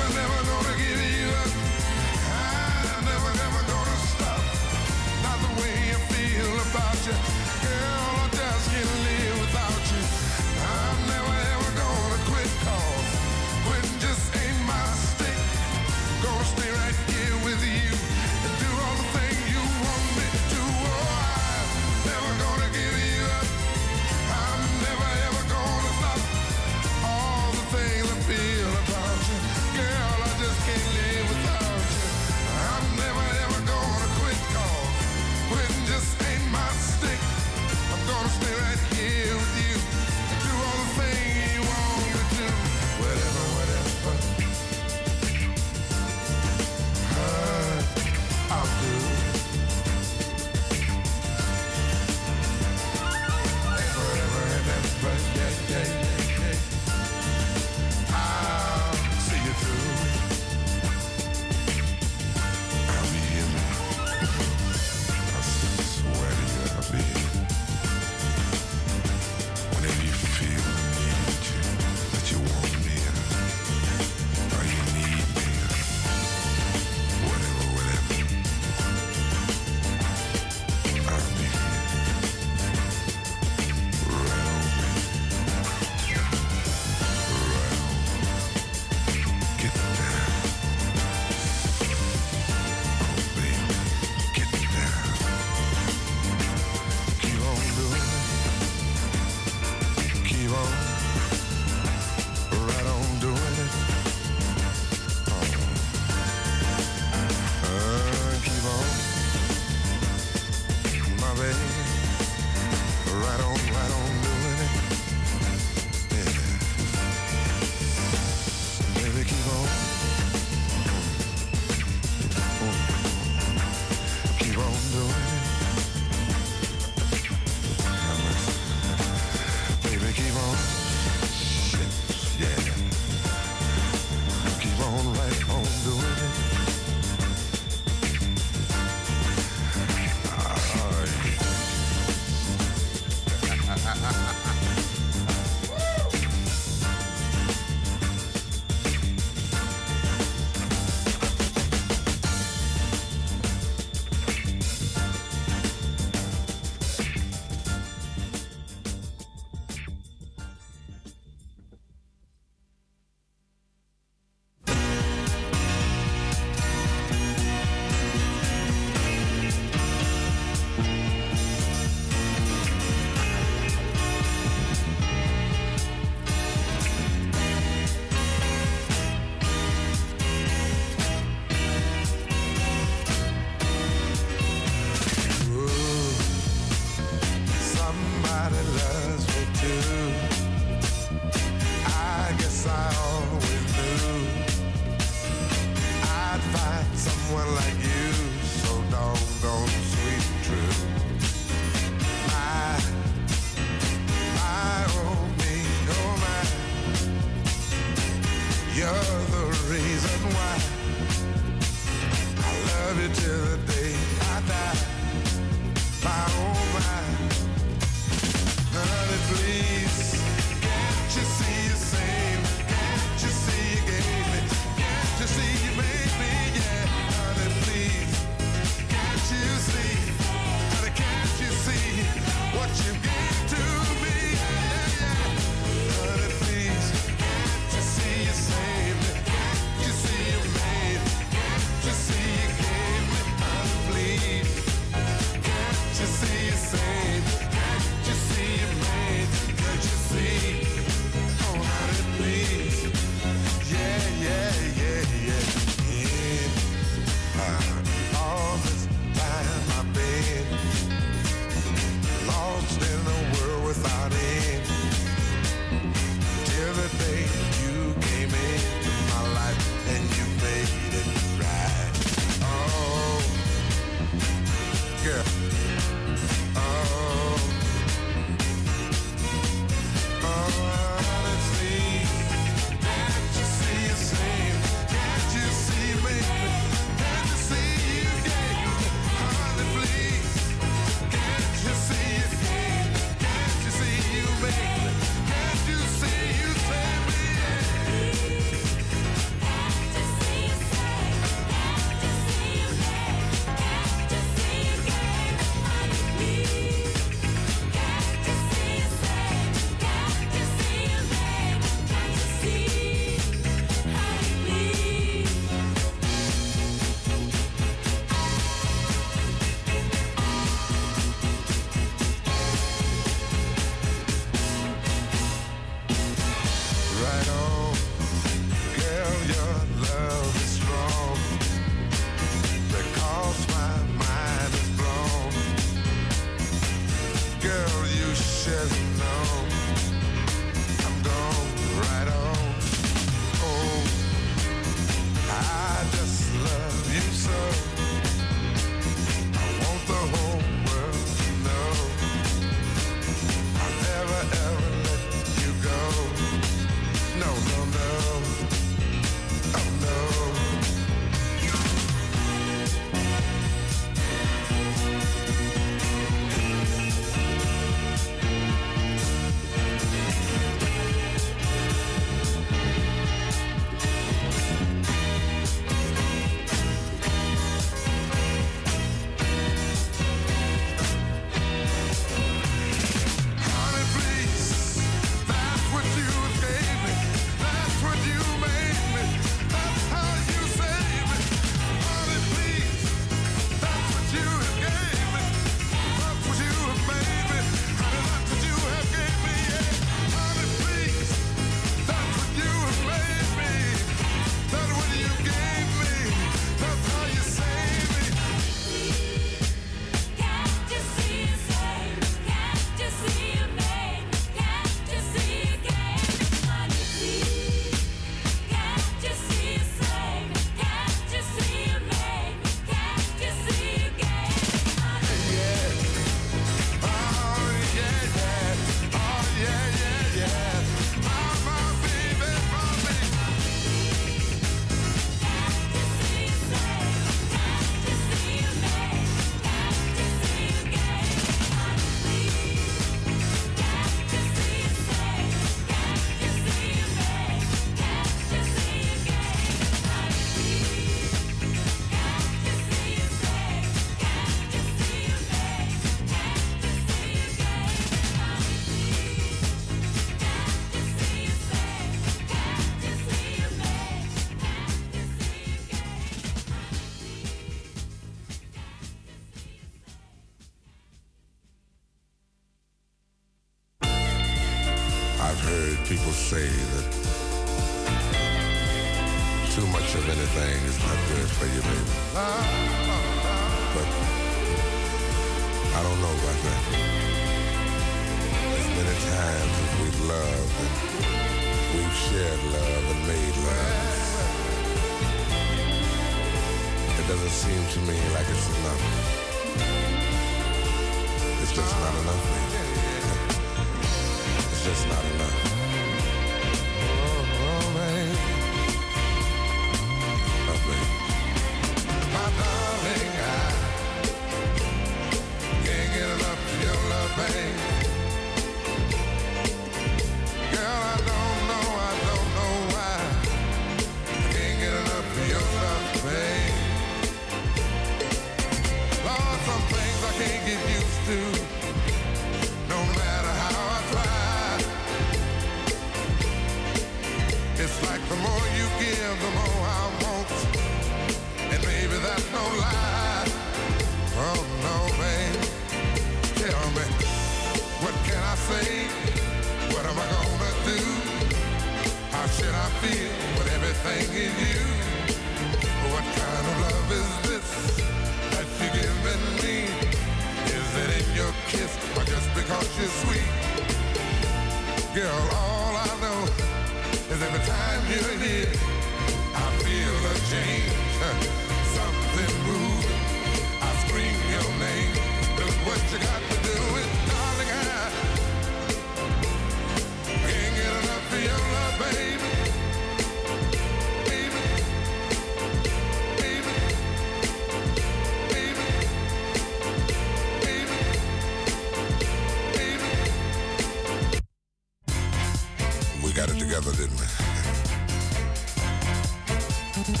We've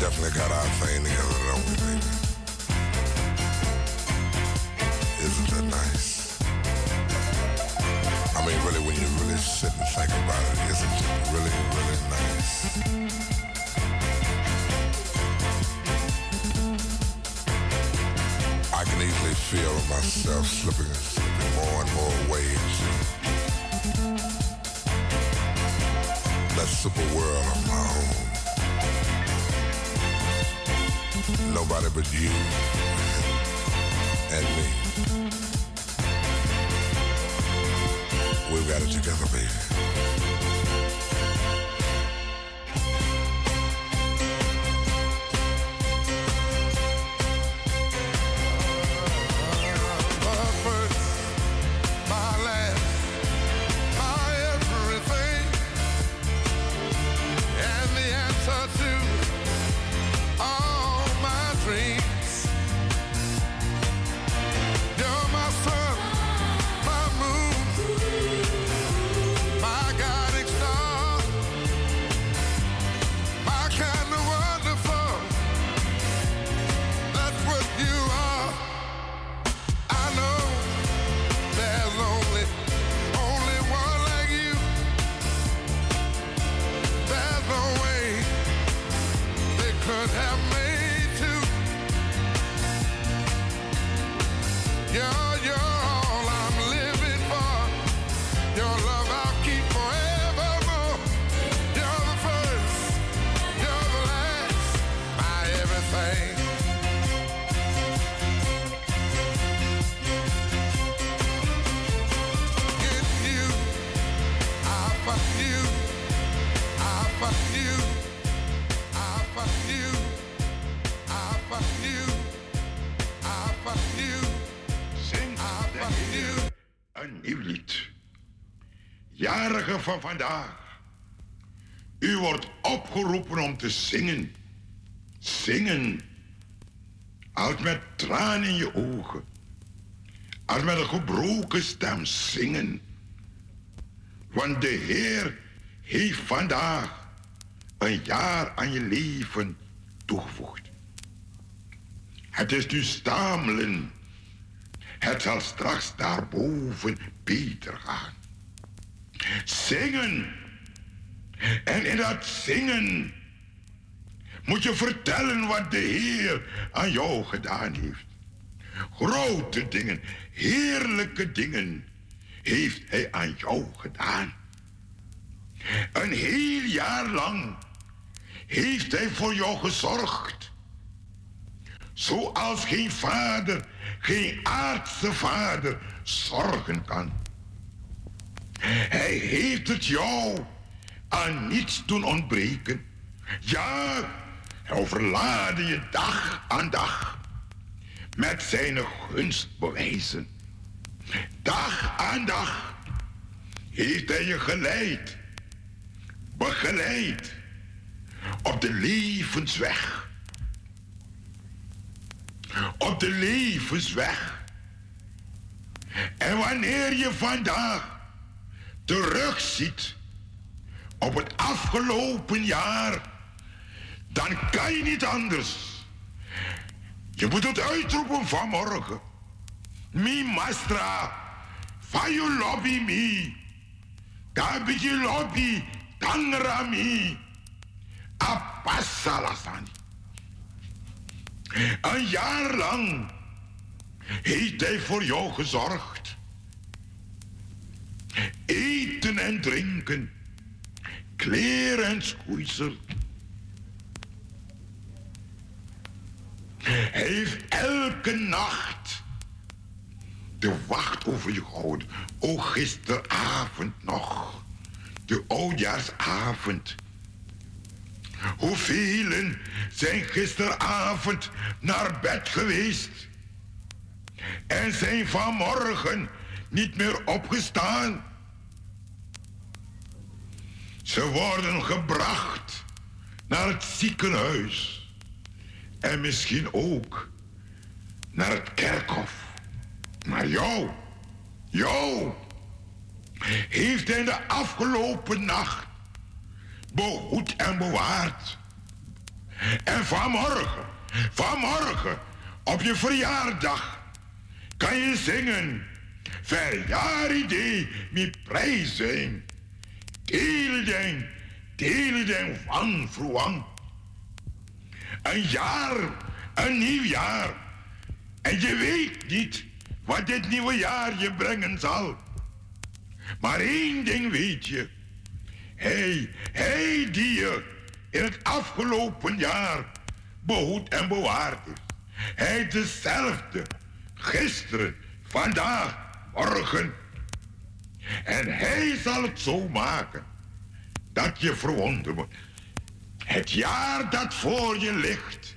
definitely got our thing together, don't we, baby? Isn't that nice? I mean, really, when you really sit and think about it, isn't it really, really nice? I can easily feel myself slipping, and slipping more and more waves super world of my own. Nobody but you and me. We've got it together, baby. Van vandaag. U wordt opgeroepen om te zingen. Zingen. Als met tranen in je ogen. Als met een gebroken stem zingen. Want de Heer heeft vandaag een jaar aan je leven toegevoegd. Het is nu stamelen. Het zal straks daarboven beter gaan. Zingen. En in dat zingen moet je vertellen wat de Heer aan jou gedaan heeft. Grote dingen, heerlijke dingen heeft Hij aan jou gedaan. Een heel jaar lang heeft Hij voor jou gezorgd. Zoals geen vader, geen aardse vader zorgen kan. Hij heeft het jou aan niets doen ontbreken. Ja, Hij overlaadde je dag aan dag met zijn gunstbewijzen. Dag aan dag heeft hij je geleid, begeleid op de levensweg. Op de levensweg. En wanneer je vandaag terugziet op het afgelopen jaar, dan kan je niet anders. Je moet het uitroepen vanmorgen. Mi mastra, van je lobby mi. Kabiji lobby, tangra mi. Apasalasani. Een jaar lang heeft hij voor jou gezorgd. Eten en drinken, kleren en schoeisel. Hij heeft elke nacht de wacht over je gehouden. O, gisteravond nog. De oudjaarsavond. Hoeveel zijn gisteravond naar bed geweest en zijn vanmorgen niet meer opgestaan? Ze worden gebracht naar het ziekenhuis en misschien ook naar het kerkhof. Maar jou, jou, heeft hij de afgelopen nacht behoed en bewaard. En vanmorgen, vanmorgen, op je verjaardag, kan je zingen. Verjaardag, mi prijzen. Teleden, teleden van vroeg. Een jaar, een nieuw jaar. En je weet niet wat dit nieuwe jaar je brengen zal. Maar één ding weet je. Hij, hij die je in het afgelopen jaar behoed en bewaard is. Hij is dezelfde. Gisteren, vandaag, En hij zal het zo maken dat je verwonderd wordt. Het jaar dat voor je ligt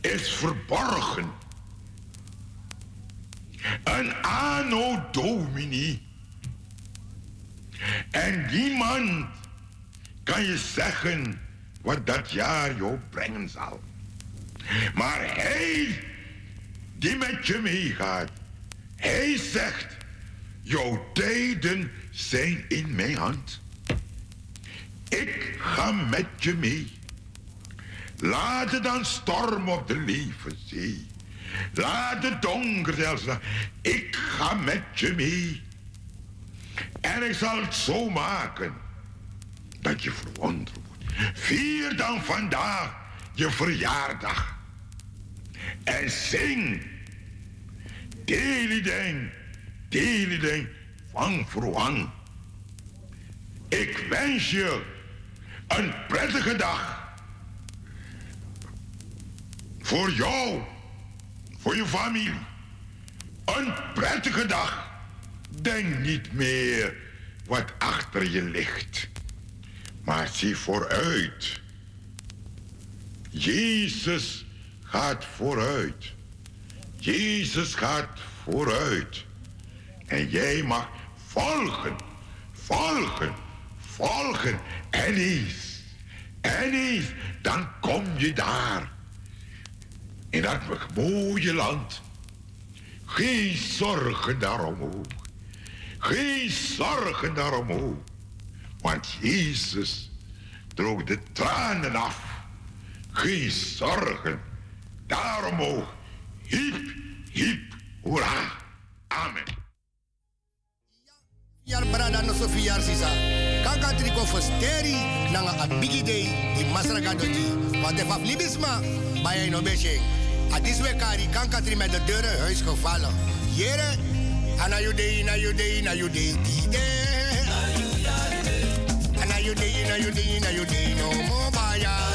is verborgen. Een anno domini. En niemand kan je zeggen wat dat jaar jou brengen zal. Maar hij die met je meegaat, hij zegt, jouw tijden zijn in mijn hand. Ik ga met je mee. Laat het dan storm op de levenzee. Laat het donker zelfs. Ik ga met je mee. En ik zal het zo maken dat je verwonderd wordt. Vier dan vandaag je verjaardag. En zing. Delideng, delideng van verwang. Ik wens je een prettige dag. Voor jou, voor je familie. Een prettige dag. Denk niet meer wat achter je ligt. Maar zie vooruit. Jezus gaat vooruit. Jezus gaat vooruit. En jij mag volgen, volgen, volgen. En eens, en eens, dan kom je daar. In dat mooie land. Geen zorgen daarom ook. Geen zorgen daarom ook. Want Jezus droog de tranen af. Geen zorgen daarom ook. Hiep, hiep, hoera. Amen. Yar brada no so fiyar sisa. Kanka triko fosteri nanga a bigi day di masraga doji. Want de libisma bij no besje. A diswe kari kanka tri met de deuren huis gevallen. Jere, ana day, na day, na day, die day. Na na no more baya.